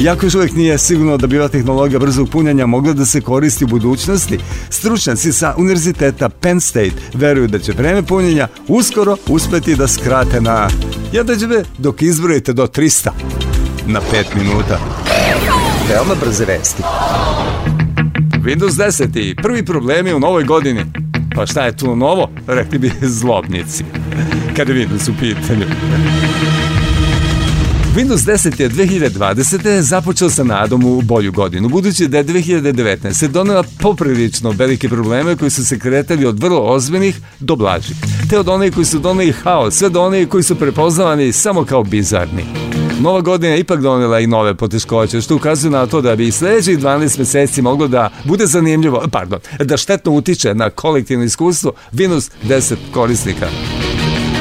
Iako još uvijek nije sigurno da bi ova tehnologija brzog punjanja mogla da se koristi u budućnosti, stručnjaci sa Univerziteta Penn State veruju da će vreme punjenja uskoro uspeti da skrate na jedređeve dok izbrojite do 300 na 5 minuta. Veoma brze vesti. Windows 10 i prvi problemi u novoj godini. Pa šta je tu novo? Rekli bi zlobnici. Kada Windows u pitanju. Windows 10 je 2020. započeo sa nadom u bolju godinu, budući da je 2019. se donela poprilično velike probleme koji su se kretali od vrlo ozbiljnih do blažih, te od onih koji su doneli haos, sve do onih koji su prepoznavani samo kao bizarni. Nova godina je ipak donela i nove poteškoće, što ukazuje na to da bi sledećih 12 meseci moglo da bude zanimljivo, pardon, da štetno utiče na kolektivno iskustvo Windows 10 korisnika.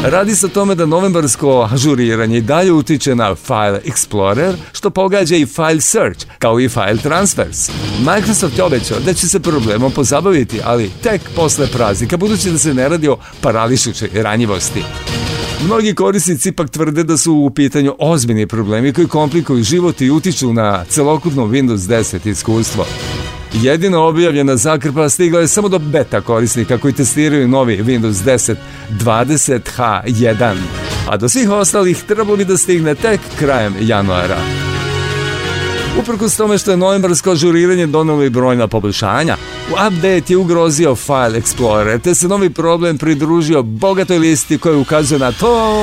Radi se o tome da novembarsko ažuriranje i dalje utiče na File Explorer, što pogađa i File Search, kao i File Transfers. Microsoft je obećao da će se problemom pozabaviti, ali tek posle praznika, budući da se ne radi o parališućoj ranjivosti. Mnogi korisnici ipak tvrde da su u pitanju ozbiljni problemi koji komplikuju život i utiču na celokupno Windows 10 iskustvo. Jedina objavljena zakrpa stigla je samo do beta korisnika koji testiraju novi Windows 10 20H1, a do svih ostalih trebalo bi da stigne tek krajem januara. Uprkos tome što je novembarsko ažuriranje donelo i brojna poboljšanja, update je ugrozio File Explorer, te se novi problem pridružio bogatoj listi koja ukazuje na to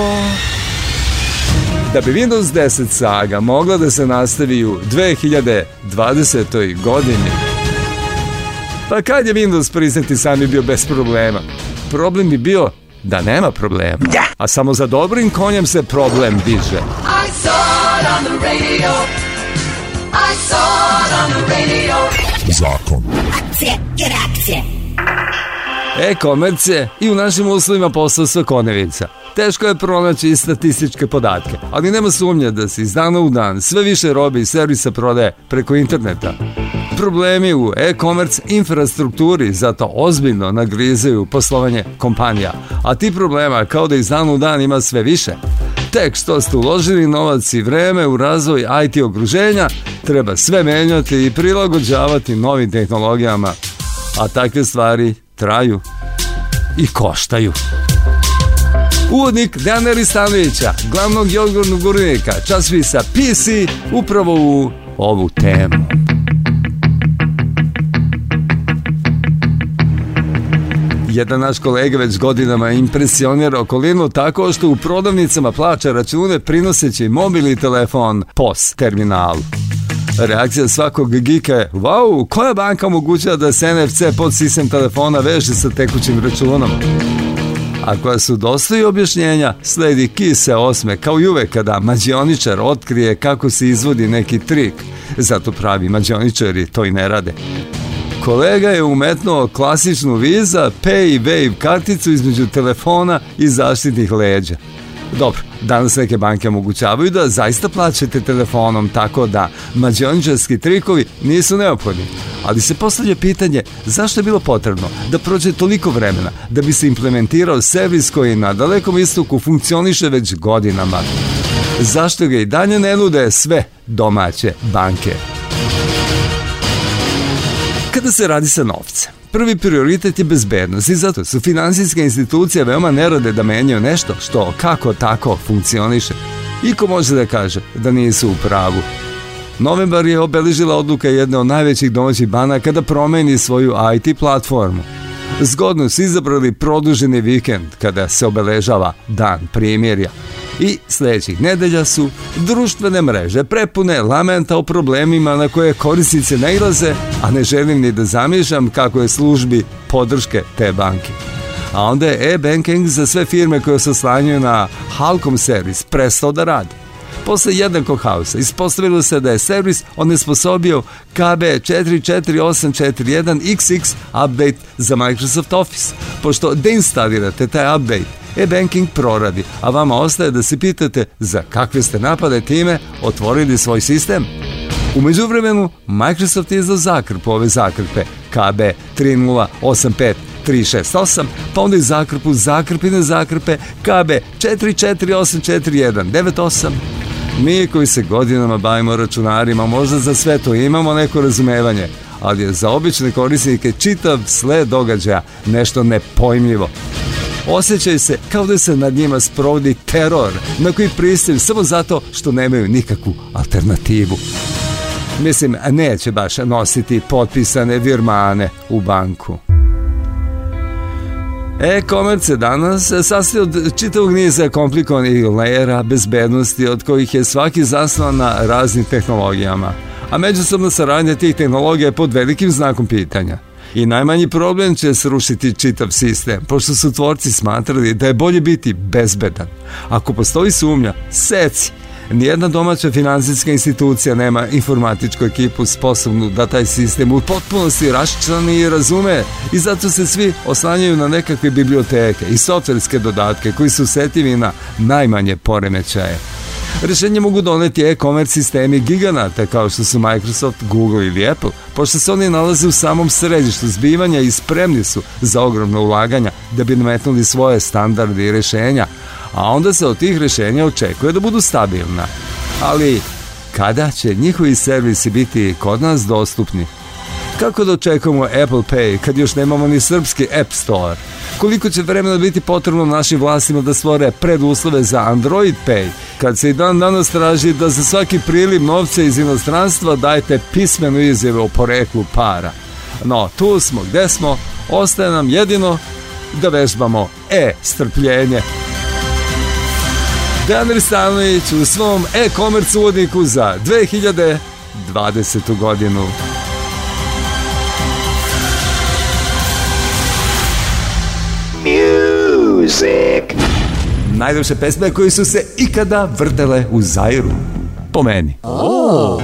da bi Windows 10 saga mogla da se nastavi u 2020. godini. Pa kad je Windows priznati sami bio bez problema? Problem bi bio da nema problema. A samo za dobrim konjem se problem diže. I saw it on the radio. I saw it on the radio. Zakon. Akcije i reakcije. E-komerce i u našim uslovima posao svakodnevica. Teško je pronaći statističke podatke, ali nema sumnje da se iz dana u dan sve više robe i servisa prodaje preko interneta. Problemi u e-commerce infrastrukturi zato ozbiljno nagrizaju poslovanje kompanija, a ti problema kao da iz dana u dan ima sve više. Tek što ste uložili novac i vreme u razvoj IT okruženja, treba sve menjati i prilagođavati novim tehnologijama, a takve stvari traju i koštaju. Uvodnik Dejana Ristanovića, glavnog jogurnog gurnika, časvisa PC, upravo u ovu temu. Jedan naš kolega već godinama impresionira okolinu tako što u prodavnicama plaća račune prinoseći mobilni telefon POS terminalu. Reakcija svakog gika je, wow, koja banka omogućava da se NFC pod sistem telefona veže sa tekućim računom? A koja su dosta i objašnjenja, sledi kise osme, kao i uvek kada mađioničar otkrije kako se izvodi neki trik. Zato pravi mađioničari to i ne rade. Kolega je umetnuo klasičnu Visa Pay Wave karticu između telefona i zaštitnih leđa. Dobro, danas neke banke omogućavaju da zaista plaćate telefonom tako da mađiončarski trikovi nisu neophodni. Ali se postavlja pitanje zašto je bilo potrebno da prođe toliko vremena da bi se implementirao servis koji na dalekom istoku funkcioniše već godinama. Zašto ga i dalje ne nude sve domaće banke? Kada se radi sa novcem, Prvi prioritet je bezbednost i zato su finansijske institucije veoma nerade da menjaju nešto što kako tako funkcioniše. Iko može da kaže da nisu u pravu. Novembar je obeležila odluka jedne od najvećih domaćih banaka da promeni svoju IT platformu. Zgodno su izabrali produženi vikend kada se obeležava dan primjerja. I sledećih nedelja su društvene mreže prepune lamenta o problemima na koje korisnice nailaze, a ne želim ni da zamišljam kako je službi podrške te banke. A onda je e-banking za sve firme koje se slanjuju na Halcom servis prestao da radi. Posle jednakog hausa ispostavilo se da je servis onesposobio KB 44841XX update za Microsoft Office. Pošto deinstalirate taj update, e-banking proradi, a vama ostaje da se pitate za kakve ste napade time otvorili svoj sistem. Umeđu vremenu, Microsoft je izdao zakrpu ove zakrpe KB 3085 368, pa onda i zakrpu zakrpine zakrpe KB 44844198. Mi koji se godinama bavimo računarima, možda za sve to imamo neko razumevanje, ali je za obične korisnike čitav sled događaja nešto nepojmljivo. Osjećaju se kao da se nad njima sprovodi teror na koji pristaju samo zato što nemaju nikakvu alternativu. Mislim, neće baš nositi potpisane virmane u banku. E-commerce danas sastoji od čitavog niza komplikovanih lejera bezbednosti od kojih je svaki zasnovan na raznim tehnologijama, a međusobna saradnja tih tehnologija je pod velikim znakom pitanja. I najmanji problem će srušiti čitav sistem, pošto su tvorci smatrali da je bolje biti bezbedan. Ako postoji sumnja, seci, Nijedna domaća finansijska institucija nema informatičku ekipu sposobnu da taj sistem u potpunosti raščlani i razume i zato se svi oslanjaju na nekakve biblioteke i softverske dodatke koji su setivi na najmanje poremećaje. Rešenje mogu doneti e-commerce sistemi giganata kao što su Microsoft, Google ili Apple, pošto se oni nalaze u samom središtu zbivanja i spremni su za ogromno ulaganja da bi nametnuli svoje standarde i rešenja, a onda se od tih rešenja očekuje da budu stabilna. Ali kada će njihovi servisi biti kod nas dostupni? Kako da očekujemo Apple Pay kad još nemamo ni srpski App Store? Koliko će vremena biti potrebno našim vlastima da stvore preduslove za Android Pay, kad se i dan danas traži da za svaki priliv novca iz inostranstva dajte pismenu izjavu o poreklu para. No, tu smo gde smo, ostaje nam jedino da vežbamo e-strpljenje. Dejan Ristanović u svom e-commerce uvodniku za 2020. godinu. Music. Najljepše pesme koje su se ikada vrtele u Zairu. Po meni. Oh.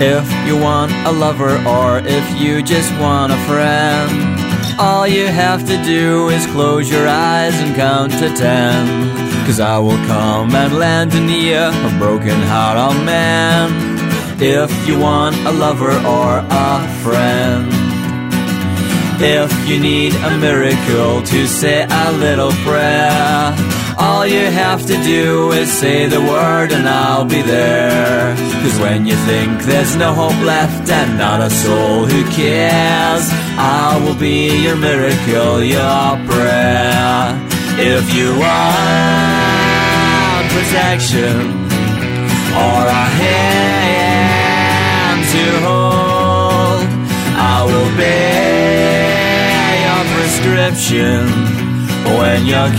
If you want a lover or if you just want a friend, all you have to do is close your eyes and count to ten. Cause I will come and land an ear, a broken hearted oh man. If you want a lover or a friend. If you need a miracle to say a little prayer, all you have to do is say the word and I'll be there. Cause when you think there's no hope left and not a soul who cares, I will be your miracle, your prayer. If you want protection or a hand to hold, I will be your prescription when you're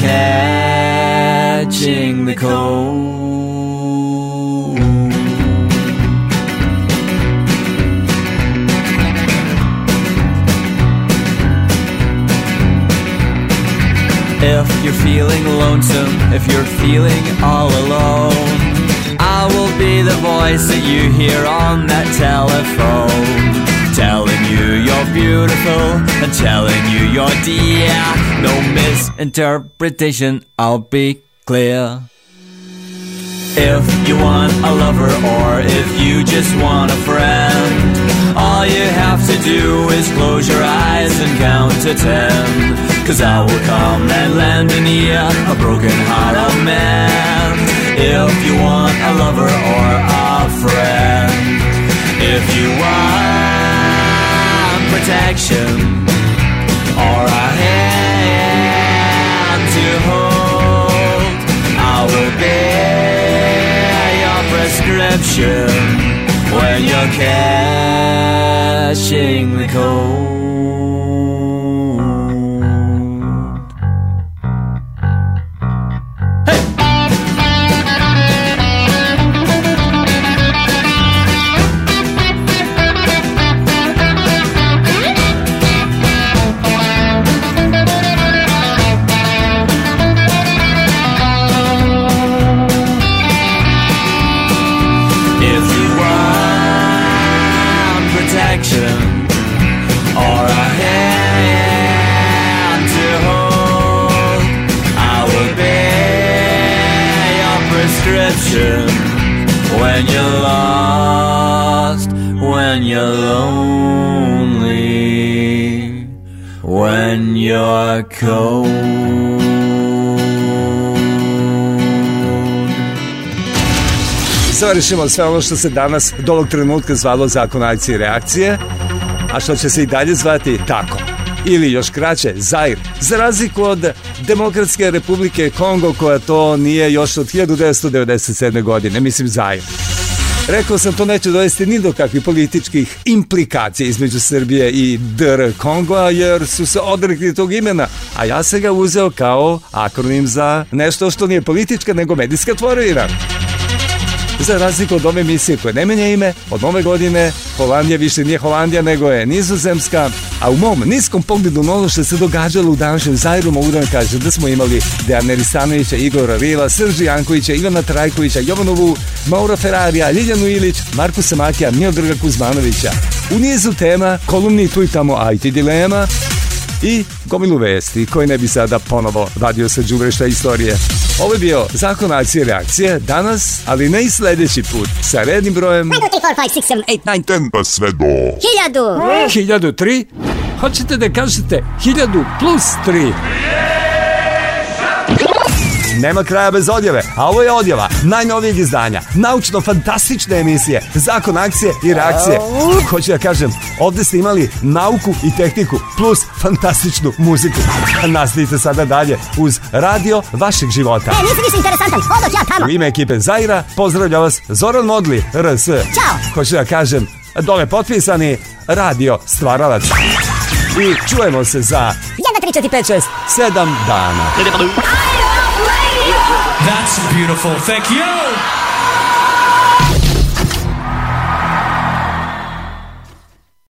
catching the cold. Feeling lonesome, if you're feeling all alone, I will be the voice that you hear on that telephone. Telling you you're beautiful and telling you you're dear. No misinterpretation, I'll be clear. If you want a lover or if you just want a friend, all you have to do is close your eyes to ten. Cause I will come and lend an ear, a broken heart of man. If you want a lover or a friend, if you want protection or a hand to hold, I will be your prescription when you're catching the cold. Cold. Završimo sve ono što se danas do ovog trenutka zvalo zakon akcije i reakcije, a što će se i dalje zvati tako. Ili još kraće, Zair. Za razliku od Demokratske republike Kongo koja to nije još od 1997. godine, mislim Zair. Rekao sam to neće dovesti ni do kakvih političkih implikacija između Srbije i DR Kongoa jer su se odrekli tog imena, a ja sam ga uzeo kao akronim za nešto što nije politička nego medijska tvorevina. Za razliku od ove emisije koje ne menja ime, od nove godine Holandija više nije Holandija nego je Nizozemska, a u mom niskom pogledu na ono što se događalo u današnjem Zajru mogu da vam kažem da smo imali Dejana Ristanovića, Igora Rila, Srži Jankovića, Ivana Trajkovića, Jovanovu, Maura Ferrarija, Ljiljanu Ilić, Markusa Makija, Miodraga Kuzmanovića. U nizu tema, kolumni tu i tamo IT dilema, i gomilu vesti koje ne bi sada ponovo vadio sa džubrešta istorije. Ovo je bio zakon akcije reakcije danas, ali ne i sledeći put sa rednim brojem 1, 2, 3, 4, 5, 6, 7, 8, 9, pa sve do 1000. 1003. Hoćete da kažete 1000 plus 3. Nema kraja bez odjave, a ovo je odjava najnovijeg izdanja, naučno-fantastične emisije, zakon akcije i reakcije. Hoću da kažem, ovde ste imali nauku i tehniku plus fantastičnu muziku. Nastavite sada dalje uz radio vašeg života. E, nisi više interesantan, odoć ja tamo. U ime ekipe Zaira pozdravlja vas Zoran Modli, RS. Ćao. Hoću da kažem, dole potpisani radio stvaralac. I čujemo se za 1, 2, 3, 4, 5, 6, 7 dana. That's beautiful. Thank you.